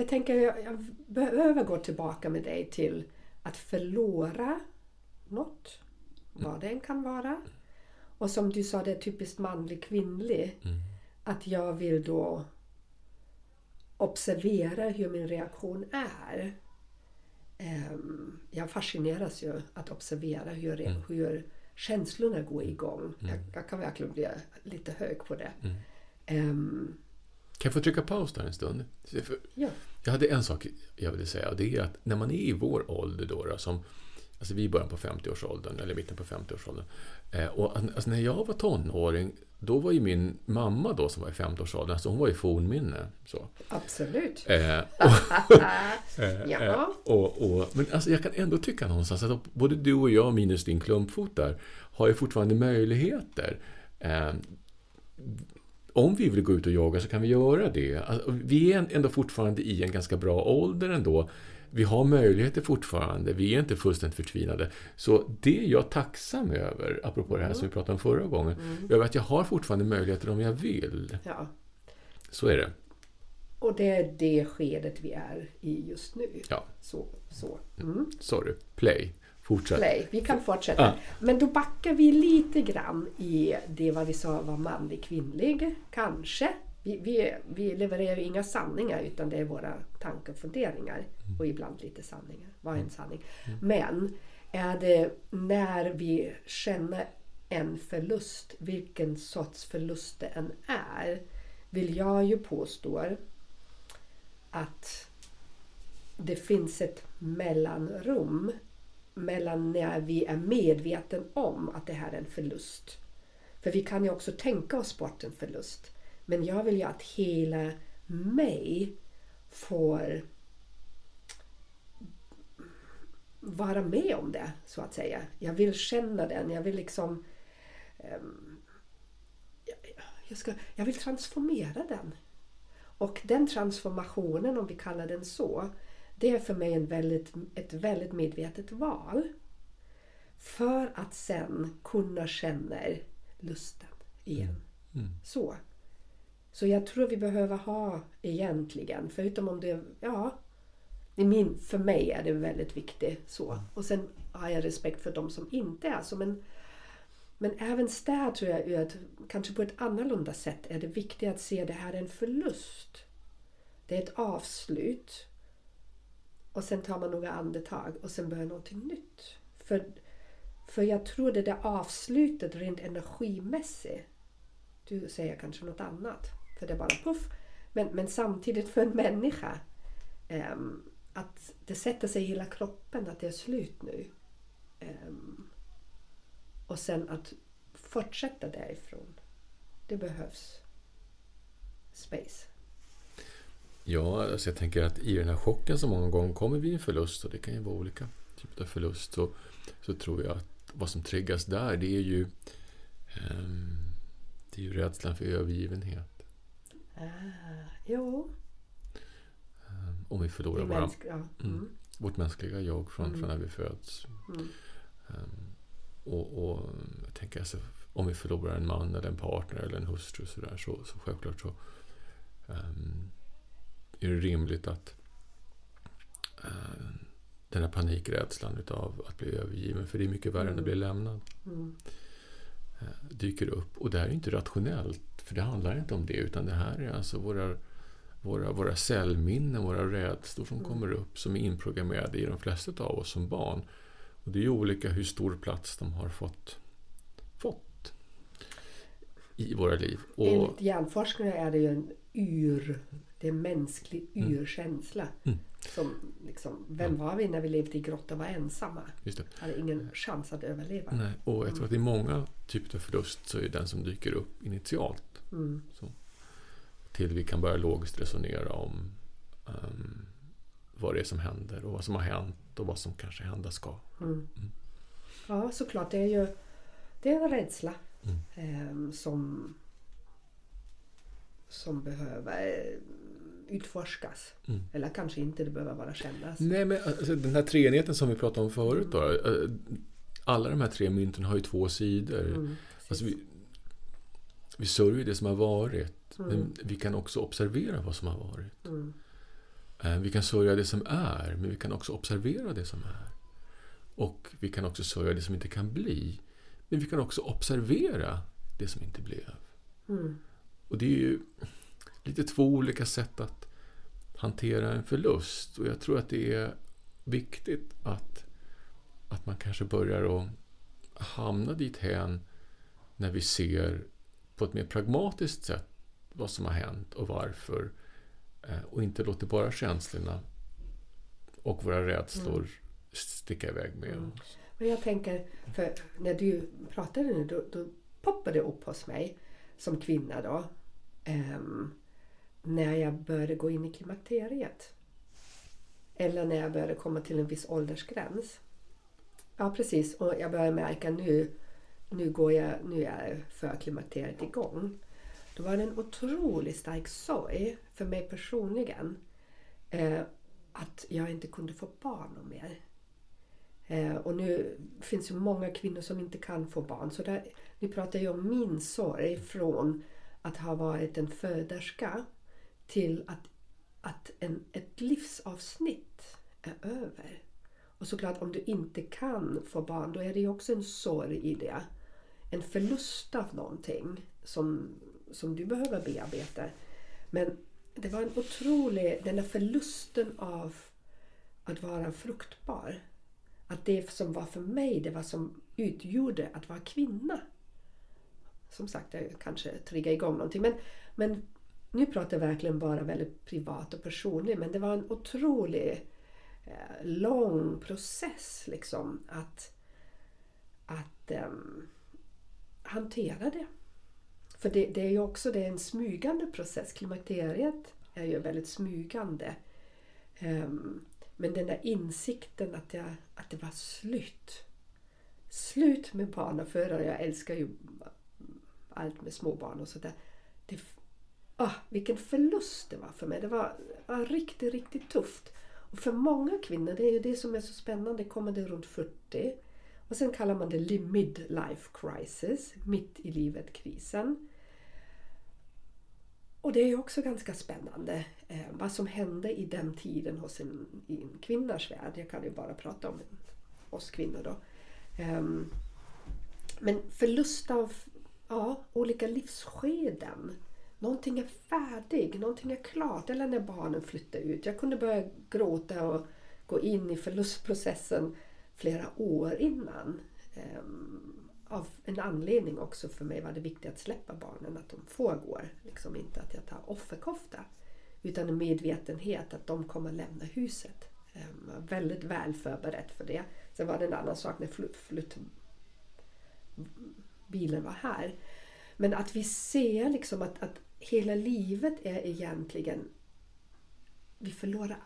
Det tänker jag, jag behöver gå tillbaka med dig till att förlora något, vad det än kan vara. Och som du sa, det är typiskt manlig kvinnlig. Att jag vill då observera hur min reaktion är. Ehm, jag fascineras ju att observera hur, re- hur känslorna går igång. Jag, jag kan verkligen bli lite hög på det. Ehm, Kan jag få trycka paus där en stund? Ja. Jag hade en sak jag ville säga och det är att när man är i vår ålder då, då som Alltså vi är i början på 50-årsåldern, eller mitten på 50-årsåldern. Eh, och alltså när jag var tonåring, då var ju min mamma då som var i 50-årsåldern, alltså hon var i fornminne. Så. Absolut. Eh, och, eh, Ja. eh, och, och, men alltså jag kan ändå tycka någonstans att både du och jag, minus din klumpfot där, har ju fortfarande möjligheter. Om vi vill gå ut och jogga så kan vi göra det. Alltså, vi är ändå fortfarande i en ganska bra ålder ändå. Vi har möjligheter fortfarande, vi är inte fullständigt förtvinade. Så det är jag tacksam över, apropå det här som vi pratade om förra gången, över att jag har fortfarande möjligheter om jag vill. Ja. Så är det. Och det är det skedet vi är i just nu. Ja, Så, så. Mm. sorry. Play. Fortsätt. Play. Vi kan fortsätta. Ja. Men då backar vi lite grann i det vad vi sa var manlig, kvinnlig. Kanske. Vi, vi, vi levererar ju inga sanningar utan det är våra tankar och funderingar. Och ibland lite sanningar. Vad är en sanning? Men är det när vi känner en förlust, vilken sorts förlust det än är, vill jag ju påstå att det finns ett mellanrum mellan när vi är medveten om att det här är en förlust. För vi kan ju också tänka oss bort en förlust. Men jag vill ju att hela mig får vara med om det, så att säga. Jag vill känna den. Jag vill liksom... Ehm, jag, ska, jag vill transformera den. Och den transformationen, om vi kallar den så, det är för mig en väldigt, ett väldigt medvetet val. För att sen kunna känna lusten igen. Mm. Så. Så jag tror vi behöver ha egentligen, förutom om det, ja, min, för mig är det väldigt viktigt så. Och sen har jag respekt för de som inte är så. Men, men även där tror jag att kanske på ett annorlunda sätt är det viktigt att se det här är en förlust. Det är ett avslut. Och sen tar man några andetag och sen börjar någonting nytt. För, för jag tror det där avslutet rent energimässigt. Du säger kanske något annat. För det är bara puff. Men, men samtidigt för en människa. Um, att det sätter sig i hela kroppen att det är slut nu. Um, och sen att fortsätta därifrån. Det behövs space. Ja, alltså jag tänker att i den här chocken som många gånger kommer vid en förlust, och det kan ju vara olika typer av förlust, så, så tror jag att vad som triggas där, det är ju ehm, det är ju rädslan för övergivenhet. Ah, jo, Ehm, om vi förlorar våra, mänsk- ja. Mm. Mm. vårt mänskliga jag från, Mm. från när vi föds. Ehm, och, och jag tänker alltså, om vi förlorar en man eller en partner eller en hustru så, där, så, så självklart så är det rimligt att ehm, den här panikrädslan utav att bli övergiven, för det är mycket värre än att Mm. bli lämnad, Mm. eh, dyker upp. Och det här är inte rationellt, för det handlar inte om det, utan det här är alltså våra, våra, våra cellminnen, våra rädslor som Mm. kommer upp, som är inprogrammerade i de flesta av oss som barn. Och det är ju olika hur stor plats de har fått, fått i våra liv. Och, Enligt hjärnforskare är det ju en ur, det är en mänsklig Mm. urkänsla. Mm. Som liksom, vem var vi när vi levde i grotta och var ensamma? just det. Hade ingen chans att överleva. Nej, och jag tror att i många typer av förlust så är den som dyker upp initialt. Mm. Till vi kan börja logiskt resonera om ehm, vad det är som händer och vad som har hänt och vad som kanske hända ska. Mm. Ja, såklart. Det är ju det är en rädsla Mm. ehm, som, som behöver eh, utforskas. Mm. Eller kanske inte, det behöver bara kännas. Nej, men alltså, den här treenigheten som vi pratade om förut då. eh, Alla de här tre mynten har ju två sidor. Mm, Alltså vi, vi sörjer det som har varit. Mm. Men vi kan också observera vad som har varit. Mm. Eh, Vi kan sörja det som är, men vi kan också observera det som är. Och vi kan också sörja det som inte kan bli. Men vi kan också observera det som inte blev. Och det är ju lite två olika sätt att hantera en förlust. Och jag tror att det är viktigt att, att man kanske börjar att hamna dit hän när vi ser på ett mer pragmatiskt sätt vad som har hänt och varför. Eh, och inte låter bara känslorna och våra rädslor mm. sticka iväg med mm. oss. Men jag tänker, för när du pratade nu då, då poppade det upp hos mig som kvinna då. Um, när jag började gå in i klimakteriet. Eller när jag började komma till en viss åldersgräns. Ja precis, och jag började märka nu, nu, går jag, nu är förklimakteriet igång. Då var det en otroligt stark sorg för mig personligen eh, att jag inte kunde få barn och mer. Eh, och nu finns det många kvinnor som inte kan få barn. Så där, nu pratar jag om min sorg från att ha varit en föderska till att, att en, ett livsavsnitt är över. Och såklart om du inte kan få barn då är det ju också en sorg i det. En förlust av någonting som, som du behöver bearbeta. Men det var en otrolig, den där förlusten av att vara fruktbar. Att det som var för mig, det var som utgjorde att vara kvinna. Som sagt, jag kanske triggar igång någonting. Men, men nu pratar jag verkligen bara väldigt privat och personligt. Men det var en otrolig eh, lång process liksom att, att eh, hantera det. För det, det, är ju också det är en smygande process. Klimakteriet är ju väldigt smygande. Um, men den där insikten att, jag, att det var slut. Slut med barnafödare. Jag älskar ju allt med småbarn och sådär. Ah, vilken förlust det var för mig. Det var, var riktigt, riktigt tufft. Och för många kvinnor, det är ju det som är så spännande, kommer det runt 40. Och sen kallar man det midlife crisis, mitt i livet-krisen. Och det är ju också ganska spännande eh, vad som hände i den tiden hos en, i en kvinnas värld. Jag kan ju bara prata om oss kvinnor då. Eh, men förlust av ja, olika livsskeden. Någonting är färdigt, någonting är klart. Eller när barnen flyttar ut. Jag kunde börja gråta och gå in i förlustprocessen flera år innan. Um, av en anledning också för mig var det viktigt att släppa barnen, att de får gå. Liksom inte att jag tar offerkofta. Utan en medvetenhet att de kommer lämna huset. Ehm, jag var väldigt väl förberedd för det. Sen var det en annan sak när flytt flyttbilen var här. Men att vi ser liksom att, att hela livet är egentligen... Vi förlorar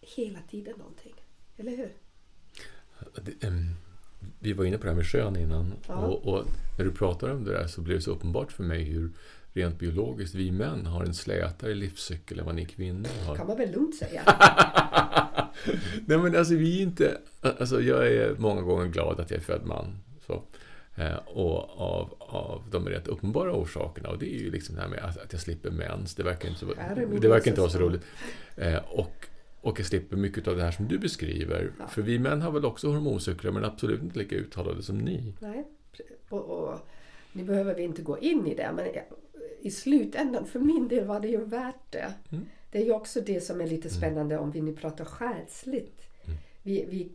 hela tiden någonting. Eller hur? Det, um vi var inne på det här med kön innan. Ja. Och, och, när du pratar om det där så blir det så uppenbart för mig hur rent biologiskt vi män har en slätare livscykel än vad ni kvinnor har. kan man väl lugnt säga. Nej men alltså vi är inte... Alltså jag är många gånger glad att jag är född man. Så. Eh, och av, av de rätt uppenbara orsakerna. Och det är ju liksom det här med att, att jag slipper mens. Det verkar inte, så, det verkar inte vara så roligt. Eh, och och jag slipper mycket av det här som du beskriver. Ja. För vi män har väl också hormoncykler men absolut inte lika uttalade som ni. Nej, och, och nu behöver vi inte gå in i det men i slutändan, för min del var det ju värt det. Mm. Det är ju också det som är lite mm. spännande mm. om vi nu pratar själsligt. Mm. Vi, vi...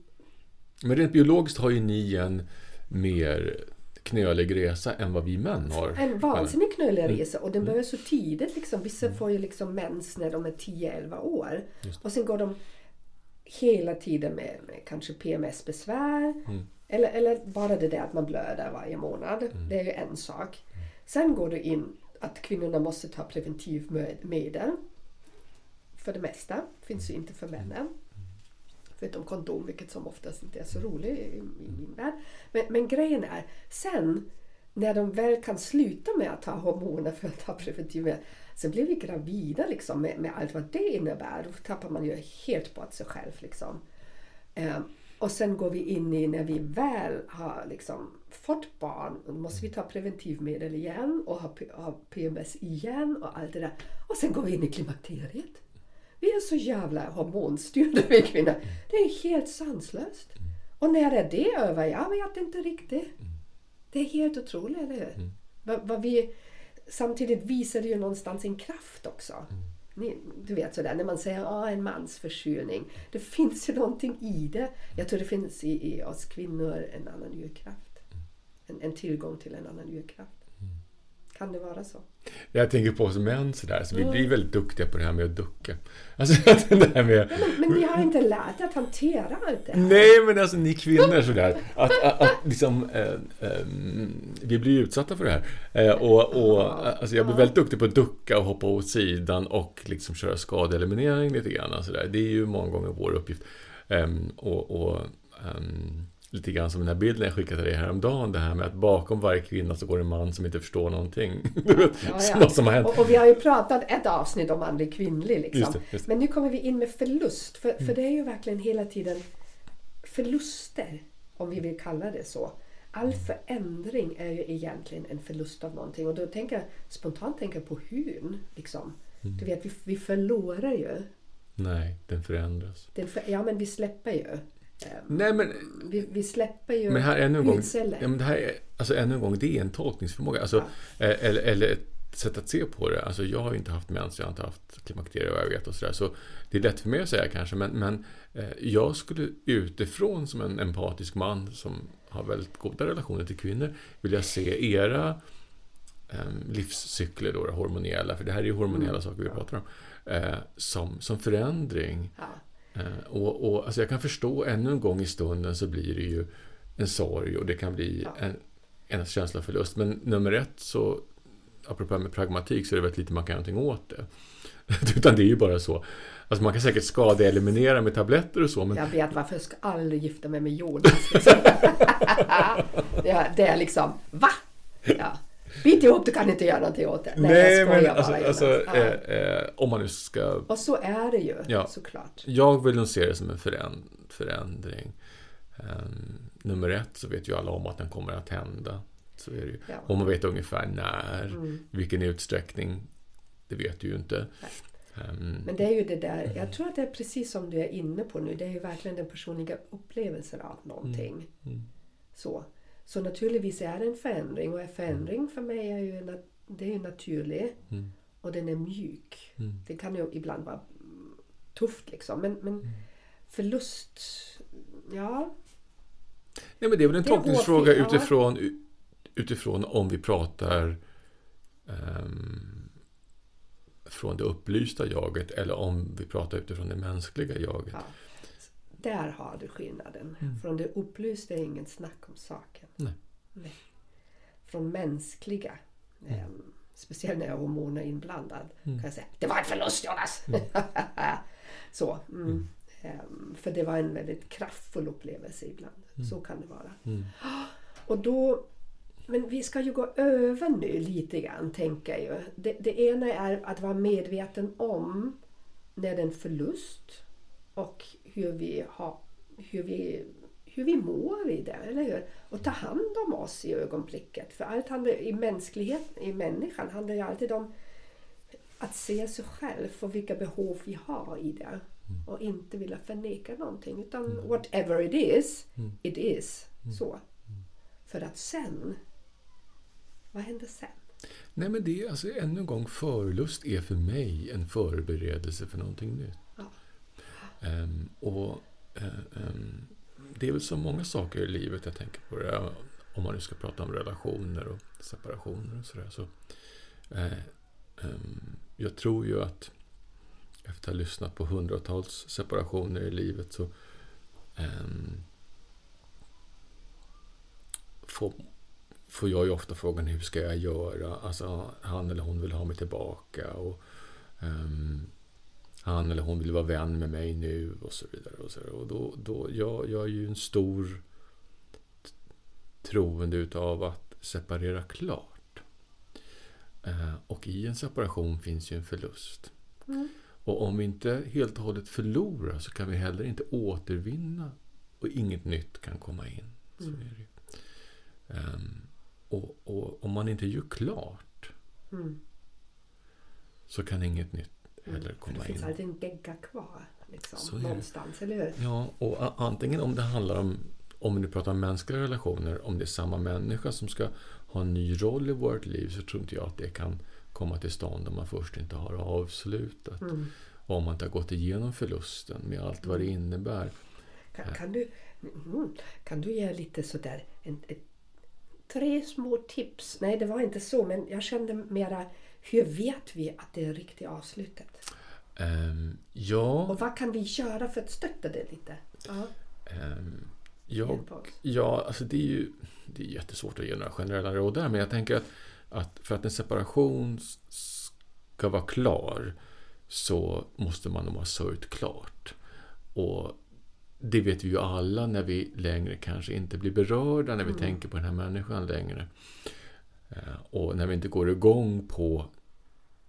Men rent biologiskt har ju ni en mer knölig resa än vad vi män har. En vansinnig knölig mm. resa och den mm. börjar så tidigt. Liksom. Vissa mm. får ju liksom mens när de är 10-11 år. Och sen går de hela tiden med, med kanske PMS-besvär. Mm. Eller, eller bara det där att man blöder varje månad. Mm. Det är ju en sak. Sen går det in att kvinnorna måste ta preventivmedel. För det mesta. Finns ju inte för männen. Förutom kondom, vilket som oftast inte är så roligt i, i min värld. Men, men grejen är, sen när de väl kan sluta med att ta hormoner för att ta preventivmedel, så blir vi gravida liksom, med, med, allt vad det innebär. Då tappar man ju helt bort sig själv. Liksom. Um, och sen går vi in i när vi väl har liksom fått barn, då måste vi ta preventivmedel igen och ha, ha PMS igen och allt det där. Och sen går vi in i klimakteriet. Vi är så jävla hormonstyrda vi kvinnor. Det är helt sanslöst. Och när är det över? Jag vet inte riktigt. Det är helt otroligt, eller hur? Mm. Vi, samtidigt visar det ju någonstans sin kraft också. Ni, du vet sådär när man säger ah, en mans förkylning. Det finns ju någonting i det. Jag tror det finns i, i oss kvinnor en annan urkraft. En, en tillgång till en annan urkraft. Kan det vara så? Jag tänker på oss män sådär, så vi Mm. blir väldigt duktiga på det här med att ducka. Alltså det här med... Men ni har inte lärt er att hantera allt det här? Nej, men alltså ni kvinnor sådär. Att, att, att liksom, eh, eh, vi blir ju utsatta för det här. Eh, och, och, alltså jag blir väldigt duktig på att ducka och hoppa åt sidan och liksom köra skadeeliminering lite grann. Sådär. Det är ju många gånger vår uppgift. Ehm, och, och ehm, lite grann som den här bilden jag skickade till dig häromdagen. Det här med att bakom varje kvinna så går en man som inte förstår någonting. Ja, ja. Som har hänt. Och, och vi har ju pratat ett avsnitt om manlig kvinnlig. Liksom. Just det, just det. Men nu kommer vi in med förlust. För, Mm. för det är ju verkligen hela tiden förluster, om vi vill kalla det så. All förändring är ju egentligen en förlust av någonting. Och då tänker jag spontant tänker på hyn. Liksom. Mm. Du vet, vi, vi förlorar ju. Nej, den förändras. Den för, ja, men vi släpper ju. Eh, Nej, men Vi, vi släpper ju Men här ännu en gång, ja, men det här är, alltså ännu en gång, det är en tolkningsförmåga. Alltså, eh, eller, eller ett sätt att se på det. Alltså, jag har ju inte haft mens, jag har inte haft klimakteriet vad jag vet och sådär. Så det är lätt för mig att säga kanske, men, men eh, jag skulle utifrån som en empatisk man som har väldigt goda relationer till kvinnor vilja se era eh, livscykler då, hormoniella, för det här är ju hormoniella Mm. saker vi pratar om, eh, som, som förändring. Ja. Eh, Och, och, alltså jag kan förstå, ännu en gång i stunden så blir det ju en sorg och det kan bli en, en känsla av förlust. Men nummer ett så, apropå med pragmatik, så är det väldigt lite man kan göra någonting åt det. Utan det är ju bara så. Alltså man kan säkert skadeeliminera med tabletter och så, men Jag vet varför jag ska aldrig gifta mig med Jonas. Liksom. det är liksom, va? Ja. Bit ihop, du kan inte göra någonting åt det. nej, jag men alltså, alltså Jonas. Ja. eh, eh, om man nu ska... Och så är det ju Ja. såklart. Jag vill nog se det som en föränd, förändring. Ehm, nummer ett så vet ju alla om att den kommer att hända. Så är det ju. Ja. Och man vet ungefär när, Mm. vilken utsträckning, det vet du ju inte. Nej. Ehm, Men det är ju det där, jag tror att det är precis som du är inne på nu. Det är ju verkligen den personliga upplevelsen av någonting. Mm. Så. Så naturligtvis är det en förändring och en förändring för mig är ju, det är ju naturlig Mm. och den är mjuk. Mm. Det kan ju ibland vara mm, tufft liksom. Men, men förlust, ja. Nej, men det är väl en tolkningsfråga utifrån, utifrån om vi pratar ehm, från det upplysta jaget eller om vi pratar utifrån det mänskliga jaget. ja. Där har du skillnaden. Mm. Från det upplysta är inget snack om saken. Nej. Nej. Från mänskliga, ehm, speciellt när hormoner är inblandad, Mm. kan jag säga det var en förlust Jonas! Så. Mm. Ehm, för det var en väldigt kraftfull upplevelse ibland. Så kan det vara. Mm. Och då, men vi ska ju gå över nu lite grann, tänker jag ju. Det, det ena är att vara medveten om när det är en förlust och hur vi, har, hur vi, hur vi mår i det, eller hur? Och ta hand om oss i ögonblicket. För allt handlar, i mänsklighet, i människan handlar ju alltid om att se sig själv och vilka behov vi har i det. Och inte vilja förneka någonting. Utan whatever it is, it is. Så. För att sen, vad händer sen? Nej, men det är alltså ännu en gång, förlust är för mig en förberedelse för någonting nytt. Um, och eh, ehm, det är väl så många saker i livet jag tänker på det. Om man nu ska prata om relationer och separationer och sådär. Så, uh, um, jag tror ju att efter att ha lyssnat på hundratals separationer i livet så får, får jag ju ofta frågan hur ska jag göra? Alltså han eller hon vill ha mig tillbaka och um, han eller hon vill vara vän med mig nu och så vidare. Och, så vidare. och då, då, jag, jag är ju en stor troende utav att separera klart. Eh, och i en separation finns ju en förlust. Mm. Och om vi inte helt och hållet förlorar så kan vi heller inte återvinna och inget nytt kan komma in. Mm. Ehm, och, och om man inte gör klart Mm. så kan inget nytt För det komma finns in. alltid en gegga kvar. Liksom, det. någonstans, eller hur? Ja, och antingen om det handlar om, om nu pratar om mänskliga relationer, om det är samma människa som ska ha en ny roll i vårt liv så tror inte jag att det kan komma till stånd om man först inte har avslutat. Mm. Om man inte har gått igenom förlusten med allt vad det innebär. Kan, kan, du, mm, kan du ge lite sådär en, ett tre små tips. Nej, det var inte så, men jag kände mera hur vet vi att det är riktigt avslutet? Ehm, ja, Och vad kan vi göra för att stötta det lite? Ja. ehm, ja alltså det är ju det är jättesvårt att ge några generella råd där, men jag tänker att, att för att en separation ska vara klar så måste man nog ha sörjt klart. Och det vet vi ju alla när vi längre kanske inte blir berörda när vi tänker på den här människan längre. Eh, Och när vi inte går igång på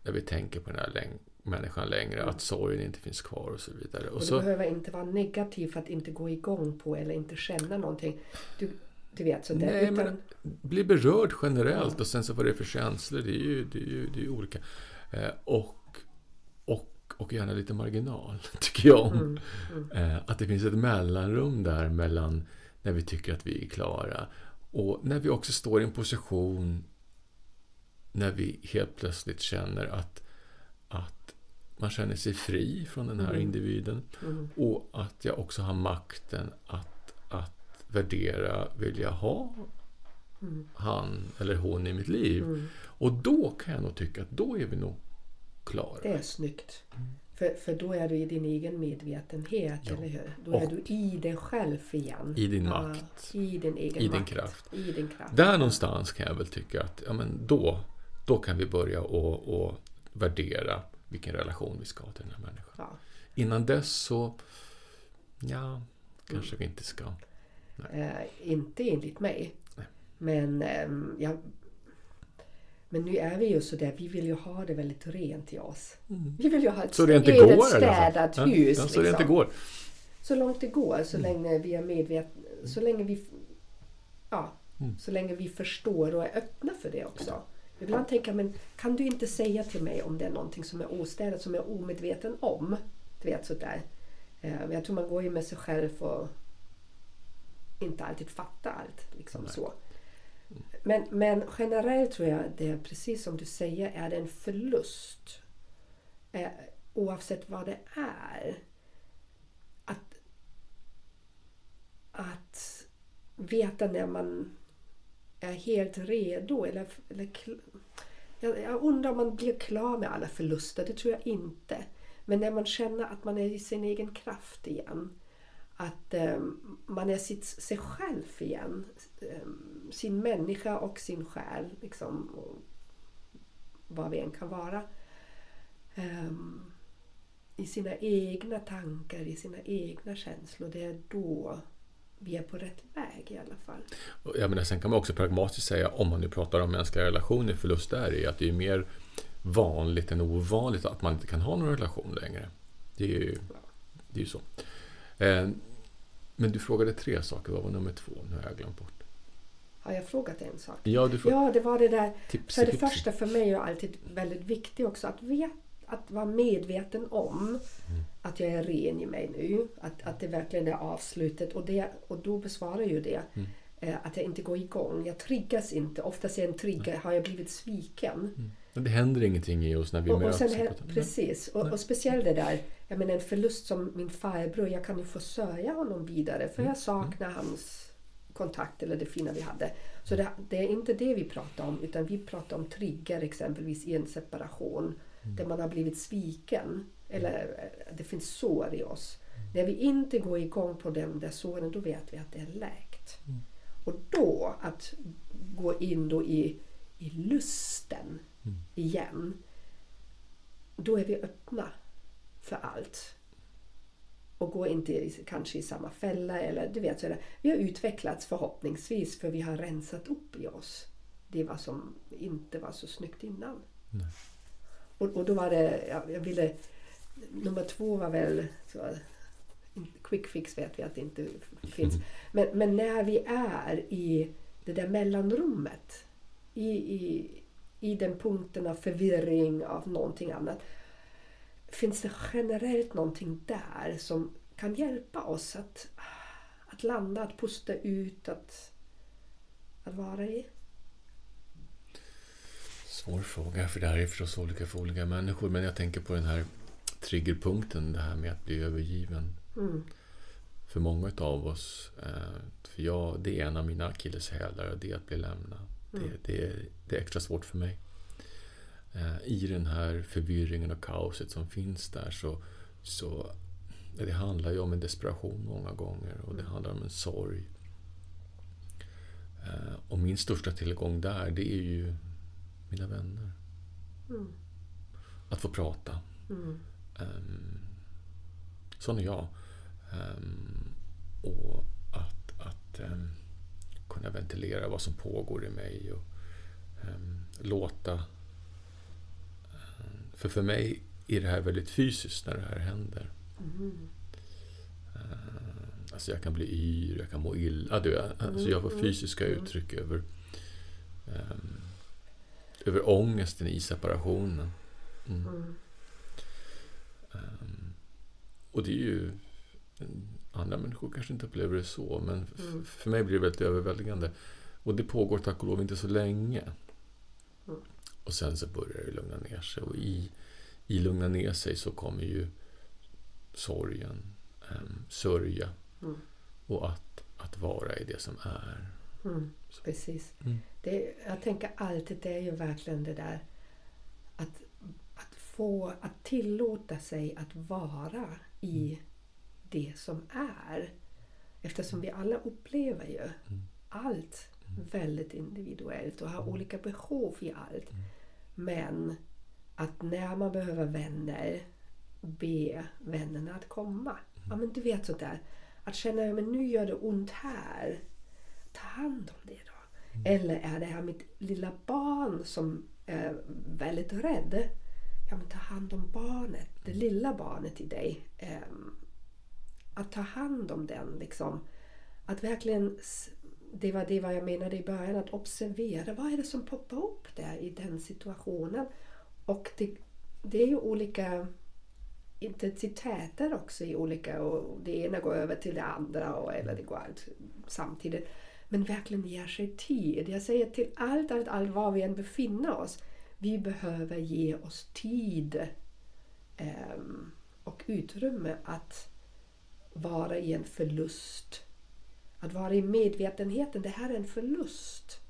när vi tänker på den här läng- människan längre, att sorgen inte finns kvar och så vidare. Och Och det så, behöver inte vara negativt för att inte gå igång på eller inte känna någonting. Du, du vet, så det, Nej, utan, men bli berörd generellt och sen så vad det är för känslor, det är ju, det är ju, det är ju olika. Eh, och, och, och gärna lite marginal, tycker jag om. Mm, mm. Eh, att det finns ett mellanrum där mellan när vi tycker att vi är klara och när vi också står i en position när vi helt plötsligt känner att, att man känner sig fri från den här Mm. individen Mm. och att jag också har makten att, att värdera, vill jag ha Mm. han eller hon i mitt liv? Mm. Och då kan jag nog tycka att då är vi nog klara. Det är snyggt. För, för då är du i din egen medvetenhet, Ja. eller hur? Då Och- är du i dig själv igen. I din Ja, makt. I din egen I din makt. kraft. I din kraft. Där någonstans kan jag väl tycka att ja, men då, då kan vi börja och, och värdera vilken relation vi ska ha till den här människan. Ja. Innan dess så, ja, kanske Mm. vi inte ska. Eh, inte enligt mig. Nej. Men, ehm, jag, men nu är vi ju så där, vi vill ju ha det väldigt rent i oss. Vi vill ju ha ett Så det inte går städat Ja, hus. ja, så det inte liksom. går. Så långt det går, så Mm. länge vi är medvetna. Så länge vi, ja, Mm. så länge vi förstår och är öppna för det också. Ibland tänker jag, men kan du inte säga till mig om det är någonting som är ostädat, som jag är omedveten om? Du vet sådär. Eh, Jag tror man går ju med sig själv och inte alltid fattar allt. Liksom Nej. så. Men, men generellt tror jag det är precis som du säger, är det en förlust. Eh, oavsett vad det är. Att, att veta när man är helt redo. Eller, eller, jag, jag undrar om man blir klar med alla förluster. Det tror jag inte. Men när man känner att man är i sin egen kraft igen. Att eh, man är sitt, sig själv igen. Eh, sin människa och sin själ. Liksom, och vad vi än kan vara. Ehm, I sina egna tankar, i sina egna känslor. Det är då vi är på rätt väg i alla fall. Jag menar, sen kan man också pragmatiskt säga, om man nu pratar om mänskliga relationer, förlust där är att det är mer vanligt än ovanligt att man inte kan ha någon relation längre. Det är ju, det är ju så. Eh, Men du frågade tre saker, vad var nummer två? Nu har jag glömt bort. Har jag frågat en sak? Ja, du frågade Ja, det var det där. tipsy, För det tipsy. första för mig är alltid väldigt viktigt också att, vet, att vara medveten om att jag är ren i mig nu. Att, att det verkligen är avslutet. Och, det, och då besvarar ju det Mm. eh, att jag inte går igång. Jag triggas inte. Oftast är en trigger, har jag blivit sviken? Men det händer ingenting i oss när vi Och, och möts. sen, här, ett- precis, och, och speciellt det där, jag menar en förlust som min farbror, jag kan ju få sörja honom vidare för Mm. jag saknar hans kontakt eller det fina vi hade. Så det, det är inte det vi pratar om utan vi pratar om trigger exempelvis i en separation Mm. Där man har blivit sviken eller eh, det finns sår i oss. När vi inte går igång på de där såren då vet vi att det är läkt. Mm. Och då att gå in då i, i lusten Mm. igen då är vi öppna för allt. Och går inte i, kanske i samma fälla. Eller, du vet, så det. Vi har utvecklats förhoppningsvis för vi har rensat upp i oss det var som inte var så snyggt innan. Nej. Och, och då var det, jag, jag ville, nummer två var väl så, quick fix vet vi att det inte finns. Men, men när vi är i det där mellanrummet, i, i, i den punkten av förvirring av någonting annat. Finns det generellt någonting där som kan hjälpa oss att, att landa, att pusta ut, att, att vara i? Svår fråga, för det här är förstås olika för olika människor. Men jag tänker på den här triggerpunkten, det här med att bli övergiven. Mm. för många av oss. Eh, för jag, det är en av mina akilleshälar, det är att bli lämnad. Mm. Det, det, det är extra svårt för mig. Eh, I den här förvirringen och kaoset som finns där så, så det handlar ju om en desperation många gånger och det Mm. handlar om en sorg. Eh, Och min största tillgång där, det är ju mina vänner. Mm. Att få prata. Mm. Um, sån är jag. Ehm, och att, att ehm, kunna ventilera vad som pågår i mig och låta... för för mig är det här väldigt fysiskt när det här händer. Mm. Alltså jag kan bli yr, jag kan må illa. Du, alltså jag får Mm, fysiska mm. uttryck över, ehm, över ångesten i separationen. Mm. Mm. Ehm, och det är ju... Andra människor kanske inte upplever det så, men Mm. för mig blir det väldigt överväldigande. Och det pågår tack och lov inte så länge. Mm. Och sen så börjar det lugna ner sig. Och i, i lugna ner sig så kommer ju sorgen, um, sörja Mm. och att, att vara i det som är. Mm. Precis. Mm. Det, jag tänker alltid, det är ju verkligen det där att, att få, att tillåta sig att vara i det som är. Eftersom vi alla upplever ju allt väldigt individuellt och har olika behov i allt. Men att när man behöver vänner, be vännerna att komma. Ja men du vet sådär. Att känna, men nu gör det ont här. Ta hand om det då. Eller är det här mitt lilla barn som är väldigt rädd? Ja men ta hand om barnet, det lilla barnet i dig. Ehm, att ta hand om den liksom. Att verkligen, det var det jag menade i början, att observera vad är det som poppar upp där i den situationen. Och det, det är ju olika intensiteter också i olika och det ena går över till det andra och, eller det går allt samtidigt. Men verkligen ge sig tid. Jag säger till allt, allt, allt var vi än befinner oss. Vi behöver ge oss tid ehm, och utrymme att vara i en förlust. Att vara i medvetenheten, det här är en förlust.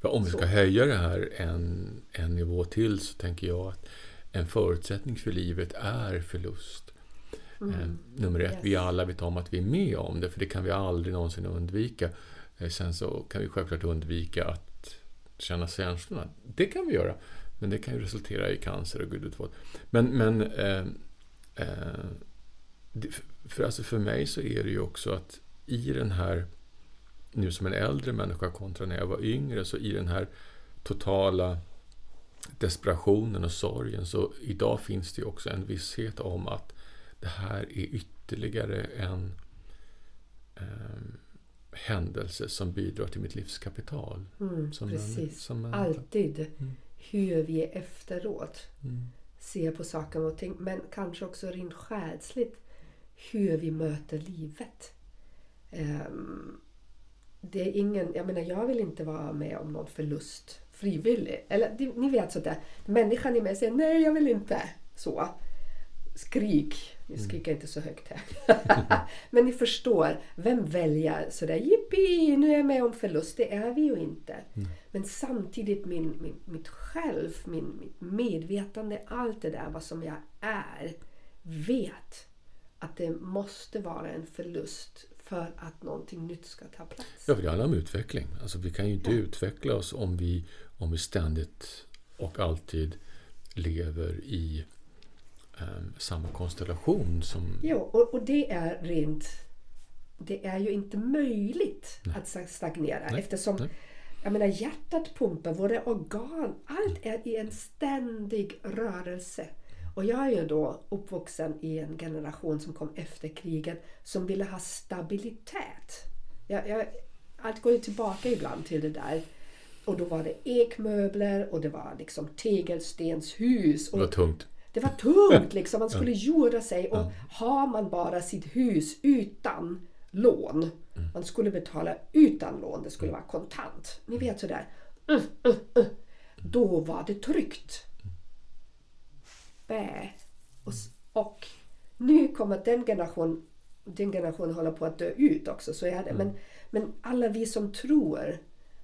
För om vi ska Så. höja det här en, en nivå till så tänker jag att en förutsättning för livet är förlust. Eh, nummer ett, Yes. vi alla vet om att vi är med om det, för det kan vi aldrig någonsin undvika. Eh, sen så kan vi självklart undvika att känna känslorna. Det kan vi göra, men det kan ju resultera i cancer och gud vet vad. Men, men eh, eh, för, alltså för mig så är det ju också att i den här, nu som en äldre människa kontra när jag var yngre, så i den här totala desperationen och sorgen så idag finns det ju också en visshet om att det här är ytterligare en eh, händelse som bidrar till mitt livskapital. Mm, Som precis. som en- Alltid Mm. hur vi efteråt Mm. ser på saker och ting. Men kanske också rent själsligt hur vi möter livet. Ehm, det är ingen, jag menar jag vill inte vara med om någon förlust frivillig. Eller ni vet sådär, människan i mig säger nej jag vill inte. Så. Skrik. Nu skriker jag inte så högt här. Men ni förstår, vem väljer sådär jippi, nu är jag med om förlust. Det är vi ju inte. Men samtidigt min, min, mitt själv, min, mitt medvetande, allt det där vad som jag är, vet att det måste vara en förlust för att någonting nytt ska ta plats. Ja, för det handlar om utveckling. Alltså, vi kan ju inte Ja. utveckla oss om vi, om vi ständigt och alltid lever i ehm, samma konstellation som... Jo, och, och det är rent... Det är ju inte möjligt att sta- stagnera Nej, eftersom nej. jag menar, hjärtat pumpar, våra organ, allt är i en ständig rörelse. Och jag är ju då uppvuxen i en generation som kom efter kriget som ville ha stabilitet. Jag, jag, allt går ju tillbaka ibland till det där. Och då var det ekmöbler och det var liksom tegelstenshus. Det var Och tungt. Det var tungt liksom. Man skulle jorda sig och har man bara sitt hus utan lån. Man skulle betala utan lån. Det skulle vara kontant. Ni vet sådär. Uh, uh, uh. Då var det tryggt. Bä. Och, och nu kommer den generation din generation håller på att dö ut också, så är det. Men, men alla vi som tror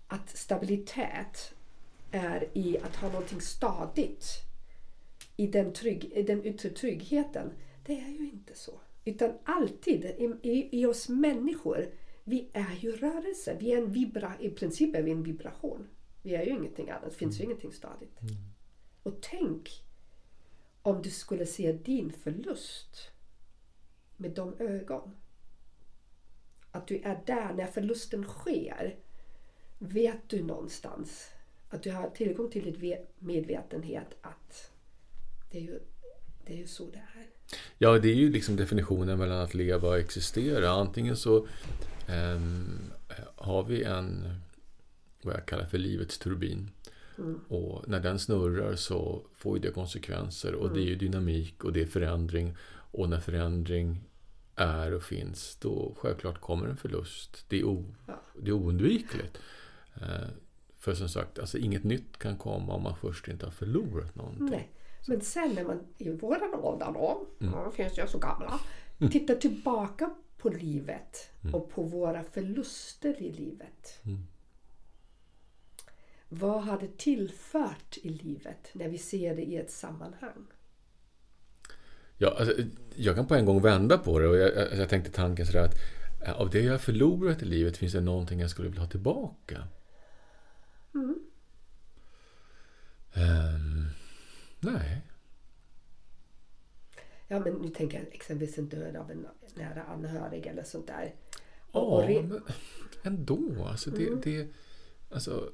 att stabilitet är i att ha någonting stadigt i den, trygg, i den yttre tryggheten. Det är ju inte så. Utan alltid i, i, i oss människor, vi är ju rörelse. Vi är en vibra, I princip är vi en vibration. Vi är ju ingenting annat. Det finns ju ingenting stadigt. Och tänk om du skulle se din förlust med de ögon. Att du är där när förlusten sker. Vet du någonstans att du har tillgång till ditt medvetenhet att det är ju, det är ju så det är. Ja, det är ju liksom definitionen mellan att leva och existera. Antingen så um, har vi en, vad jag kallar för livets turbin. Mm. Och när den snurrar så får det konsekvenser och mm. det är ju mm. dynamik och det är förändring. Och när förändring är och finns, då självklart kommer en förlust. Det är, o, ja. det är oundvikligt. Uh, för som sagt, alltså inget nytt kan komma om man först inte har förlorat någonting. Nej. Men sen när man i våran ålder då, mm. ja, finns jag så gamla, mm. tittar tillbaka på livet mm. och på våra förluster i livet. Mm. Vad har det tillfört i livet när vi ser det i ett sammanhang? Ja, alltså, jag kan på en gång vända på det och jag, jag, jag tänkte tanken sådär att av det jag förlorat i livet finns det någonting jag skulle vilja ha tillbaka. Mm. Um, nej. Ja, men nu tänker jag exempelvis en död av en nära anhörig eller sånt där. Och, ja, men ändå. Alltså det, mm. det, alltså,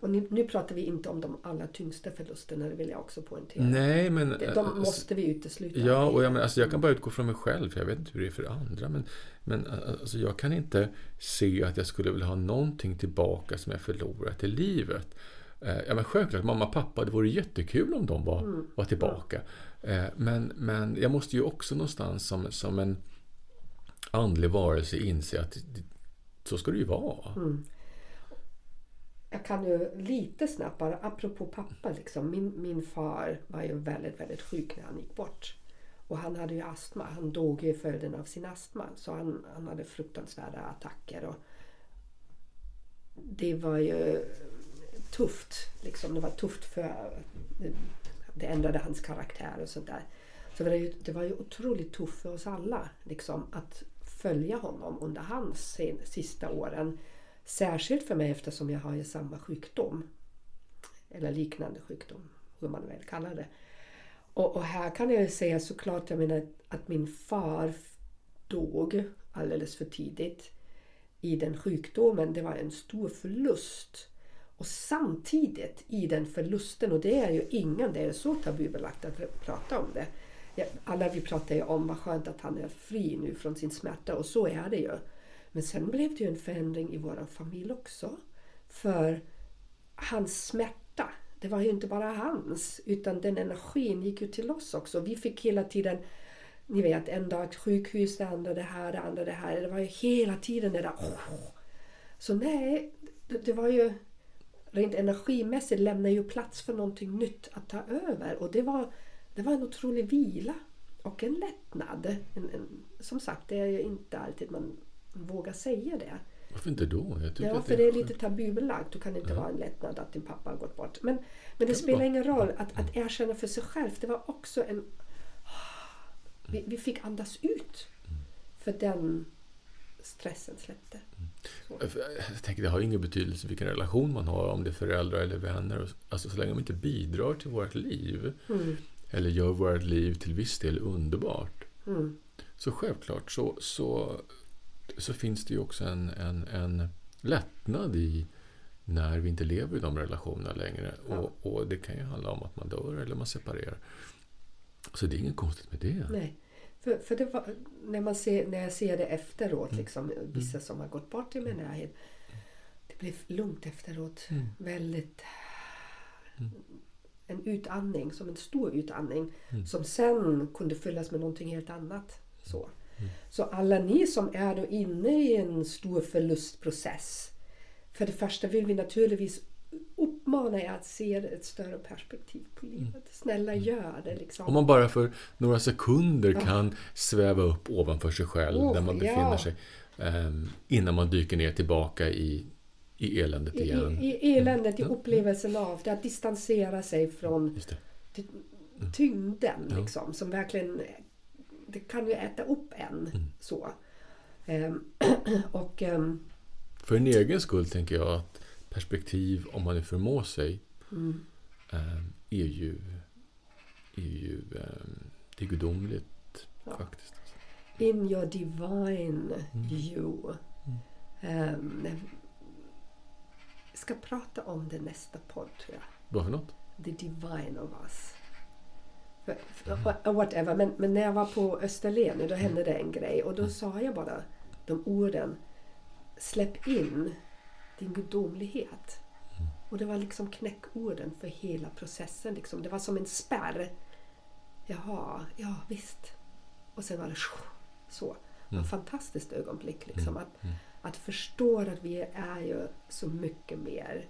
och nu, nu, pratar vi inte om de allra tyngsta förlusterna, det vill jag också poängtera. Nej, men... De, de eh, måste vi utesluta. Ja, och jag, men, alltså, jag kan bara utgå från mig själv, för jag vet inte hur det är för andra. Men, men alltså, jag kan inte se att jag skulle vilja ha någonting tillbaka som jag förlorat i livet. Eh, ja, men självklart, mamma och pappa, det vore jättekul om de var, mm. var tillbaka. Eh, men, men jag måste ju också någonstans som, som en andlig varelse inse att så ska det ju vara. Mm jag kan ju lite snabbt bara, apropå pappa liksom. Min, min far var ju väldigt, väldigt sjuk när han gick bort. Och han hade ju astma. Han dog ju i följden av sin astma. Så han, han hade fruktansvärda attacker. Och det var ju tufft. Liksom. Det var tufft för... Det ändrade hans karaktär och sånt där. Så det var ju, det var ju otroligt tufft för oss alla liksom, att följa honom under hans sista åren. Särskilt för mig eftersom jag har ju samma sjukdom. Eller liknande sjukdom, hur man väl kallar det. Och, och här kan jag ju säga såklart, jag menar att min far dog alldeles för tidigt i den sjukdomen. Det var en stor förlust. Och samtidigt i den förlusten, och det är ju ingen, det är så tabubelagt att prata om det. Alla vi pratar ju om vad skönt att han är fri nu från sin smärta och så är det ju. Men sen blev det ju en förändring i vår familj också. För hans smärta, det var ju inte bara hans, utan den energin gick ju till oss också. Vi fick hela tiden, ni vet, en dag sjukhus, det andra det här, det andra det här. Det var ju hela tiden det där. Så nej, det, det var ju rent energimässigt lämnar ju plats för någonting nytt att ta över. Och det var, det var en otrolig vila och en lättnad. En, en, som sagt, det är ju inte alltid man våga säga det. Varför inte då? ja, för det är, lite tabubelagt. Du kan inte ja. vara en lättnad att din pappa har gått bort. Men, men det spelar ingen roll. Att, att erkänna för sig själv, det var också en... Vi, vi fick andas ut. För den stressen släppte. Så. Jag tänker, det har ingen betydelse vilken relation man har, om det är föräldrar eller vänner. Alltså så länge de inte bidrar till vårt liv. Mm. Eller gör vårt liv till viss del underbart. Mm. Så självklart så, så så finns det ju också en, en, en lättnad i när vi inte lever i de relationerna längre. Ja. Och, och, det kan ju handla om att man dör eller man separerar. Så det är inget konstigt med det. Nej. För, för var, när, man ser, när jag ser det efteråt, mm. liksom, vissa som har gått bort i min närhet. Det blev lugnt efteråt. Mm. Väldigt... Mm. En utandning, som en stor utandning. Mm. Som sen kunde fyllas med någonting helt annat. Så. Så alla ni som är då inne i en stor förlustprocess. För det första vill vi naturligtvis uppmanar jag att se ett större perspektiv på livet. Snälla gör det liksom. Om man bara för några sekunder kan sväva upp ovanför sig själv Oh, där man befinner ja. sig ehm, innan man dyker ner tillbaka i, i eländet I, igen. i, i eländet, i Ja. upplevelsen av det, att distansera sig från ty- tyngden Mm. Ja. liksom, som verkligen det kan ju äta upp en. Mm. så. Ehm, och ehm, För en egen skull tänker jag att perspektiv, om man nu förmår sig, mm, ehm, är ju, är ju ehm, det är gudomligt Ja. faktiskt. in your divine Mm. you. Ehm, jag ska prata om det nästa podd tror jag. Vad för något? The divine of us. För, för, whatever. Men, men när jag var på Österlen då hände det en grej och då sa jag bara de orden. Släpp in din gudomlighet. Och det var liksom knäckorden för hela processen. Liksom. Det var som en spärr. Jaha, ja visst. Och sen var det så. Var ett fantastiskt ögonblick. Liksom. Att, att förstå att vi är ju så mycket mer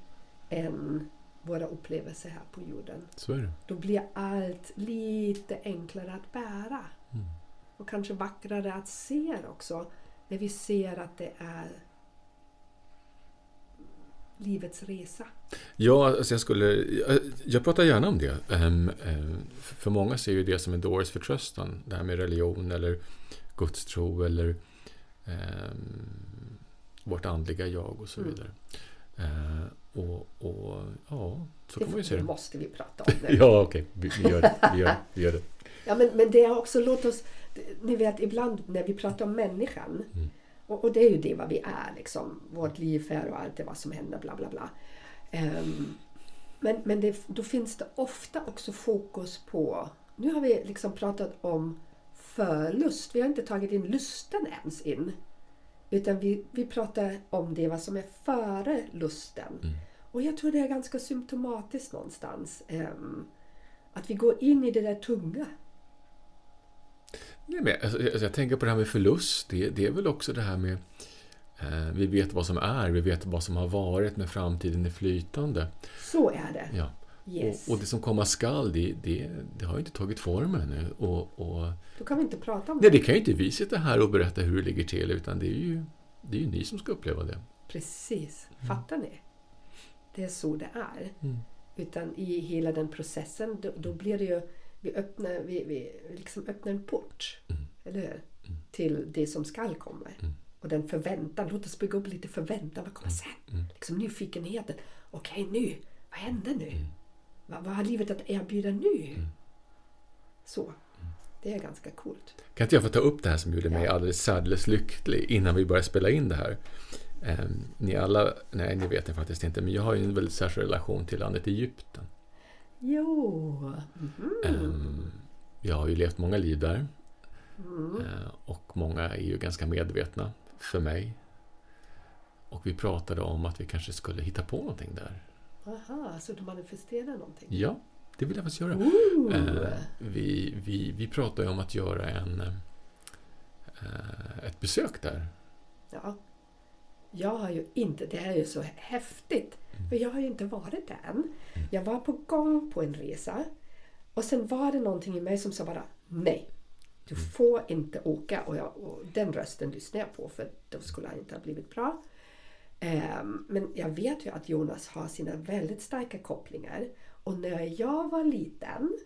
än våra upplevelser här på jorden. Så är det. Då blir allt lite enklare att bära. Och kanske vackrare att se också. När vi ser att det är livets resa. Ja, alltså jag skulle... Jag, jag pratar gärna om det. Ehm, ehm, för många ser ju det som en dåres förtröstan. Det här med religion eller gudstro eller ehm, vårt andliga jag och så Mm. vidare. Eh, och, och ja, så kan man ju se det det. måste vi prata om nu. Ja, okej. Vi, vi gör det. Vi gör, vi gör det. Ja, men, men det är också, låt oss, ni vet ibland när vi pratar om människan Mm. Och, och det är ju det vad vi är liksom, vårt liv är och allt det vad som händer bla bla bla. Ehm, men men det, då finns det ofta också fokus på, nu har vi liksom pratat om förlust, vi har inte tagit in lusten ens in. Utan vi, vi pratar om det vad som är före lusten. Mm. Och jag tror det är ganska symptomatiskt någonstans. ehm, att vi går in i det där tunga. Nej, men, alltså, alltså, jag tänker på det här med förlust. Det, det är väl också det här med eh, vi vet vad som är, vi vet vad som har varit, men framtiden är flytande. Så är det. Ja. Yes. Och, och det som komma skall, det, det, det har ju inte tagit form ännu. Och, och, Då kan vi inte prata om nej, det. det kan ju inte vi sitta här och berätta hur det ligger till, utan det är ju, det är ju ni som ska uppleva det. Precis. Fattar ni? Det är så det är. Mm. Utan i hela den processen, då, då blir det ju... Vi öppnar, vi, vi liksom öppnar en port. Mm. Eller hur? Till det som skall komma. Och den förväntan. Låt oss bygga upp lite förväntan. Vad kommer sen? Mm. Liksom nyfikenheten. Okej, nu. Vad händer nu? Mm. Vad, vad har livet att erbjuda nu? Så. Det är ganska coolt. Kan inte jag få ta upp det här som gjorde mig Ja. alldeles särdeles lycklig innan vi började spela in det här? Ehm, ni alla, nej ni vet ni faktiskt inte, men jag har ju en väldigt särskild relation till landet Egypten. Jo. Mhm. Ehm, jag har ju levt många liv där Mm. eh, och många är ju ganska medvetna för mig. Och vi pratade om att vi kanske skulle hitta på någonting där. Aha, så du manifesterar någonting? Ja, det vill jag faktiskt göra. Ooh. Eh, vi, vi, vi pratade om att göra en, eh, ett besök där. Ja. Jag har ju inte, det här är ju så häftigt. För jag har ju inte varit där än. Jag var på gång på en resa. Och sen var det någonting i mig som sa bara nej. Du får inte åka. Och, jag, och den rösten lyssnade jag på för då skulle han inte ha blivit bra. Ehm, men jag vet ju att Jonas har sina väldigt starka kopplingar. Och när jag var liten,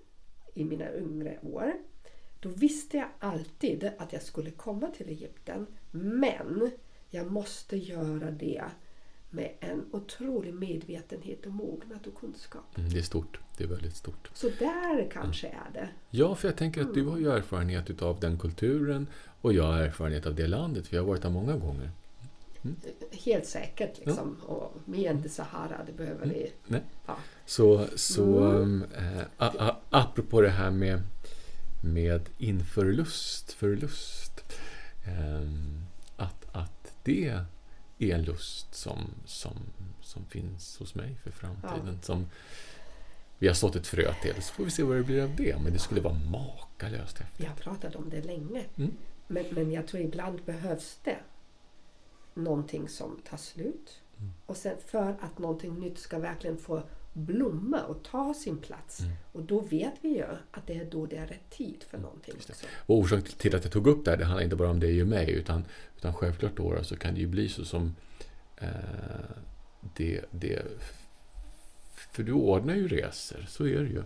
i mina yngre år, då visste jag alltid att jag skulle komma till Egypten. Men jag måste göra det med en otrolig medvetenhet och mognad och kunskap. Mm, det är stort. Det är väldigt stort. Så där kanske är det. Ja, för jag tänker att du har ju erfarenhet utav den kulturen och jag har erfarenhet av det landet, för jag har varit där många gånger. Helt säkert liksom. Och mer än Sahara, det behöver vi... Nej. Ja. Så, så eh, a, a, apropå det här med, med införlust, förlust. att det är en lust som, som, som finns hos mig för framtiden. Som vi har sått ett frö till, så får vi se vad det blir av det. Men det skulle vara makalöst häftigt. Vi har pratat om det länge. Mm. Men, men jag tror ibland behövs det någonting som tar slut. Mm. Och sen för att någonting nytt ska verkligen få blomma och ta sin plats. Mm. Och då vet vi ju att det är då det är rätt tid för någonting. Och orsaken till att jag tog upp det här, det handlar inte bara om dig och mig, utan, utan självklart då så kan det ju bli så som eh, det, det... För du ordnar ju resor, så är det ju.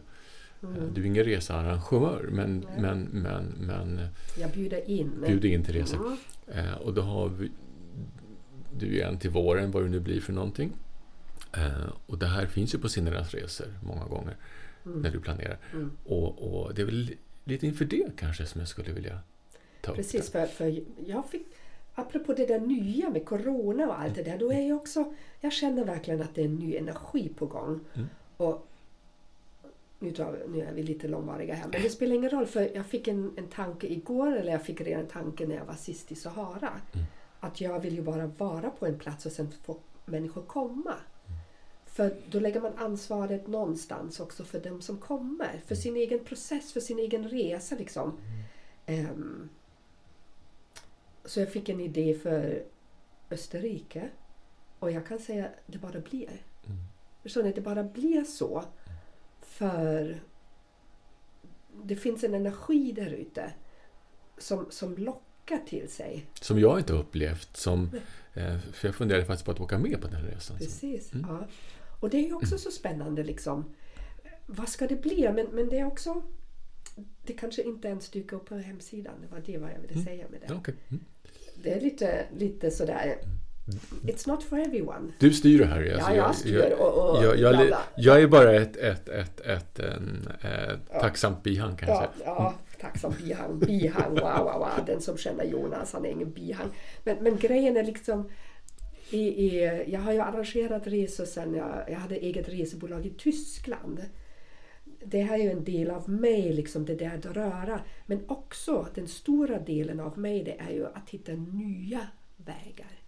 Mm. Du är ingen researrangör, men, Nej. men, men, men Jag bjuder in. bjuder in till resor. Mm. Eh, och då har vi, du är en till våren, vad det nu blir för någonting. Eh, och det här finns ju på Sinneras resor många gånger när du planerar. Mm. Och, och det är väl lite inför det kanske som jag skulle vilja ta upp Precis, det. för, för jag fick, apropå det där nya med Corona och allt det där, då är jag också, jag känner verkligen att det är en ny energi på gång. Mm. Och nu, vi- nu är vi lite långvariga här, men det spelar ingen roll för jag fick en, en tanke igår, eller jag fick redan en tanke när jag var sist i Sahara. Mm. Att jag vill ju bara vara på en plats och sen få människor komma. Mm. För då lägger man ansvaret någonstans också för dem som kommer. Mm. För sin egen process, för sin egen resa liksom. Ehm, så jag fick en idé för Österrike. Och jag kan säga att det bara blir. Mm. Förstår ni? Det bara blir så. För det finns en energi där ute som, som lockar till sig. Som jag inte upplevt. Som, eh, för jag funderade faktiskt på att åka med på den här resan. Precis. Mm. Ja. Och det är ju också så spännande liksom. Vad ska det bli? Men, men det är också... Det kanske inte ens dyker upp på hemsidan. Det var det vad jag ville Mm. säga med det. Ja, okej. Mm. Det är lite, lite sådär... It's not for everyone. Du styr det här. alltså, Ja, jag styr och, och jag, jag, bla, bla. jag är bara ett, ett, ett, ett, en, eh, tacksamt bihang kan jag Ja, säga. ja tacksam bihang. Bihang, wow, wow, wow. Den som känner Jonas, han är ingen bihang. Men, men grejen är liksom... I, i, jag har ju arrangerat resor sen jag, jag hade eget resebolag i Tyskland. Det här är ju en del av mig, liksom det där att röra. Men också den stora delen av mig det är ju att hitta nya vägar.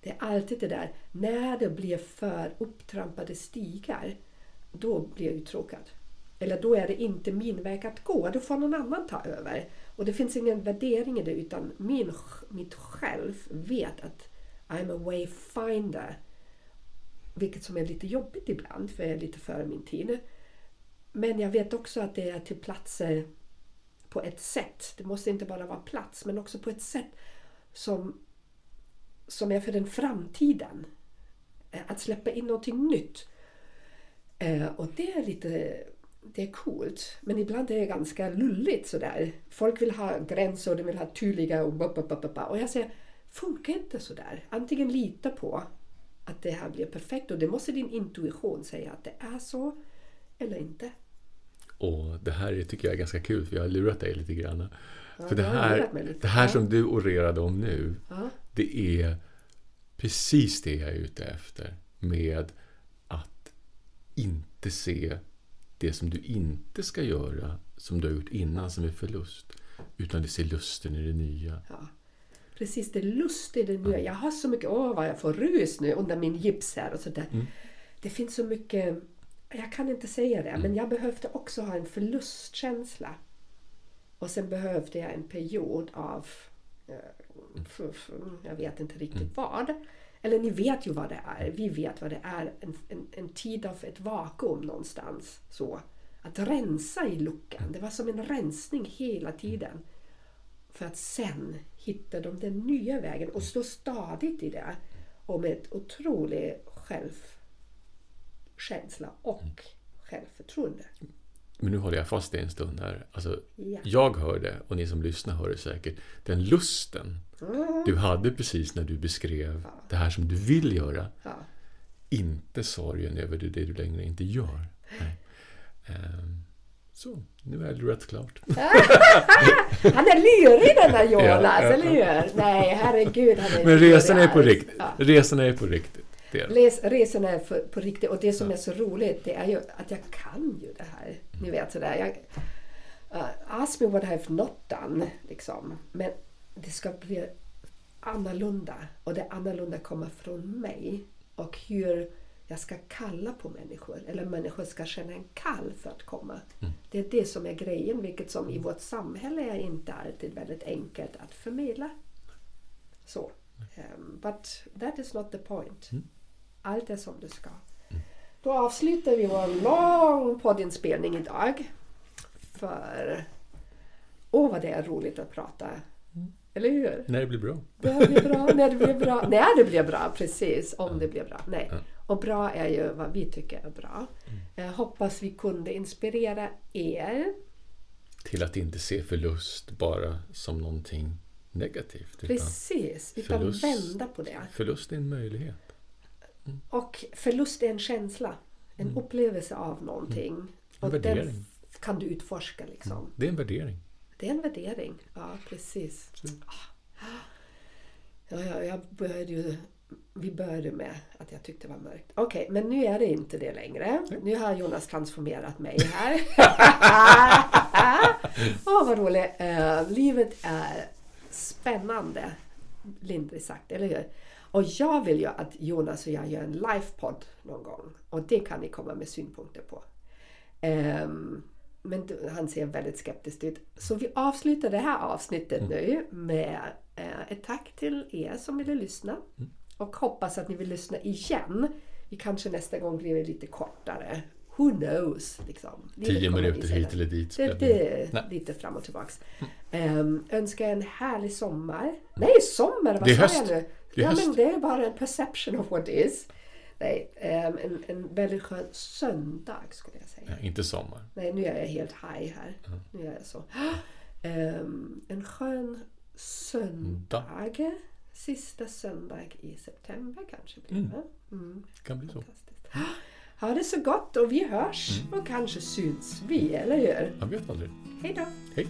Det är alltid det där, när det blir för upptrampade stigar, då blir jag uttråkad. Eller då är det inte min väg att gå, då får någon annan ta över. Och det finns ingen värdering i det utan min, mitt själv vet att I'm a wayfinder. Vilket som är lite jobbigt ibland för jag är lite före min tid. Men jag vet också att det är till platser på ett sätt. Det måste inte bara vara plats men också på ett sätt som, som är för den framtiden. Eh, att släppa in någonting nytt. Eh, och det är lite det är coolt. Men ibland är det ganska lulligt sådär. Folk vill ha gränser och de vill ha tydliga och. Och jag säger, funkar inte sådär. Antingen lita på att det här blir perfekt och det måste din intuition säga att det är så eller inte. Och det här är- tycker jag är ganska kul för jag har lurat dig lite grann. Ja, för det här, lite. det här som du orerade om nu, Ja. det är precis det jag är ute efter. Med att inte se det som du inte ska göra, som du har gjort innan, som är förlust. Utan du ser lusten i det nya. Ja. Precis, det lust i det nya. Jag har så mycket, åh vad jag får rus nu under min gips här och sådär. Mm. Det finns så mycket, jag kan inte säga det, Mm. men jag behövde också ha en förlustkänsla. Och sen behövde jag en period av, eh, jag vet inte riktigt Mm. vad. Eller ni vet ju vad det är, vi vet vad det är. En, en, en tid av ett vakuum någonstans. Så. Att rensa i luckan, det var som en rensning hela tiden. För att sen hitta de den nya vägen och stå stadigt i det. Och med ett otroligt självkänsla och självförtroende. Men nu håller jag fast i en stund här. Alltså, Ja. jag hör det och ni som lyssnar hör det säkert. Den lusten du hade precis när du beskrev det här som du vill göra. Ja. Inte sorgen över det, du längre inte gör. Nej. Så, nu är det lurat klart. Han är lurig den där Jonas, Ja, ja, eller hur? Nej, herregud. Han är Men resan är på riktigt. Ja. Resan är på riktigt. Les, resan är för, på riktigt och det som är så roligt det är ju att jag kan ju det här. Ni vet sådär. Jag, uh, ask me what I've not done. Liksom. Men det ska bli annorlunda och det annorlunda kommer från mig. Och hur jag ska kalla på människor eller människor ska känna en kall för att komma. Det är det som är grejen vilket som i vårt samhälle är inte alltid väldigt enkelt att förmedla. Så. Um, but that is not the point. Allt är som det ska. Då avslutar vi vår lång poddinspelning idag. För åh vad det är roligt att prata. Eller hur? När det blir bra. Det blir bra, när det blir bra. När det blir bra, precis. Om det blir bra. Nej. Och bra är ju vad vi tycker är bra. Jag hoppas vi kunde inspirera er. Till att inte se förlust bara som någonting negativt. Precis, utan förlust. vända på det. förlust är en möjlighet. Och förlust är en känsla. En upplevelse av någonting. Och den värdering. f- kan du utforska liksom. Det är en värdering. Det är en värdering. Ja, precis. Ja, ja, jag började ju, vi började med att jag tyckte det var mörkt. Okej, men nu är det inte det längre. Nu har Jonas transformerat mig här. Åh, vad roligt. Eh, livet är spännande, lindrigt sagt, eller hur? Och jag vill ju att Jonas och jag gör en livepodd någon gång. Och det kan ni komma med synpunkter på. Ehm, men han ser väldigt skeptisk ut. Så vi avslutar det här avsnittet nu med eh, ett tack till er som ville lyssna. Och hoppas att ni vill lyssna igen. Vi kanske nästa gång blir lite kortare. Who knows? Liksom. Tio minuter hit eller dit. Det, det Nej. lite fram och tillbaks. Um, önskar en härlig sommar. Nej, sommar! Vad Det är höst. jag nu? Det är ja, höst. men det är bara en perception of what is. Nej, ehm, en, en väldigt skön söndag skulle jag säga. Ja, inte sommar. Nej, nu är jag helt high här. Nu är jag så. Ehm, en skön söndag. Sista söndag i september kanske blir det. Mm. Det kan bli så. Fantastiskt. Ha det så gott och vi hörs och kanske syns vi, eller hur? Man vet aldrig. Hej då! Hej!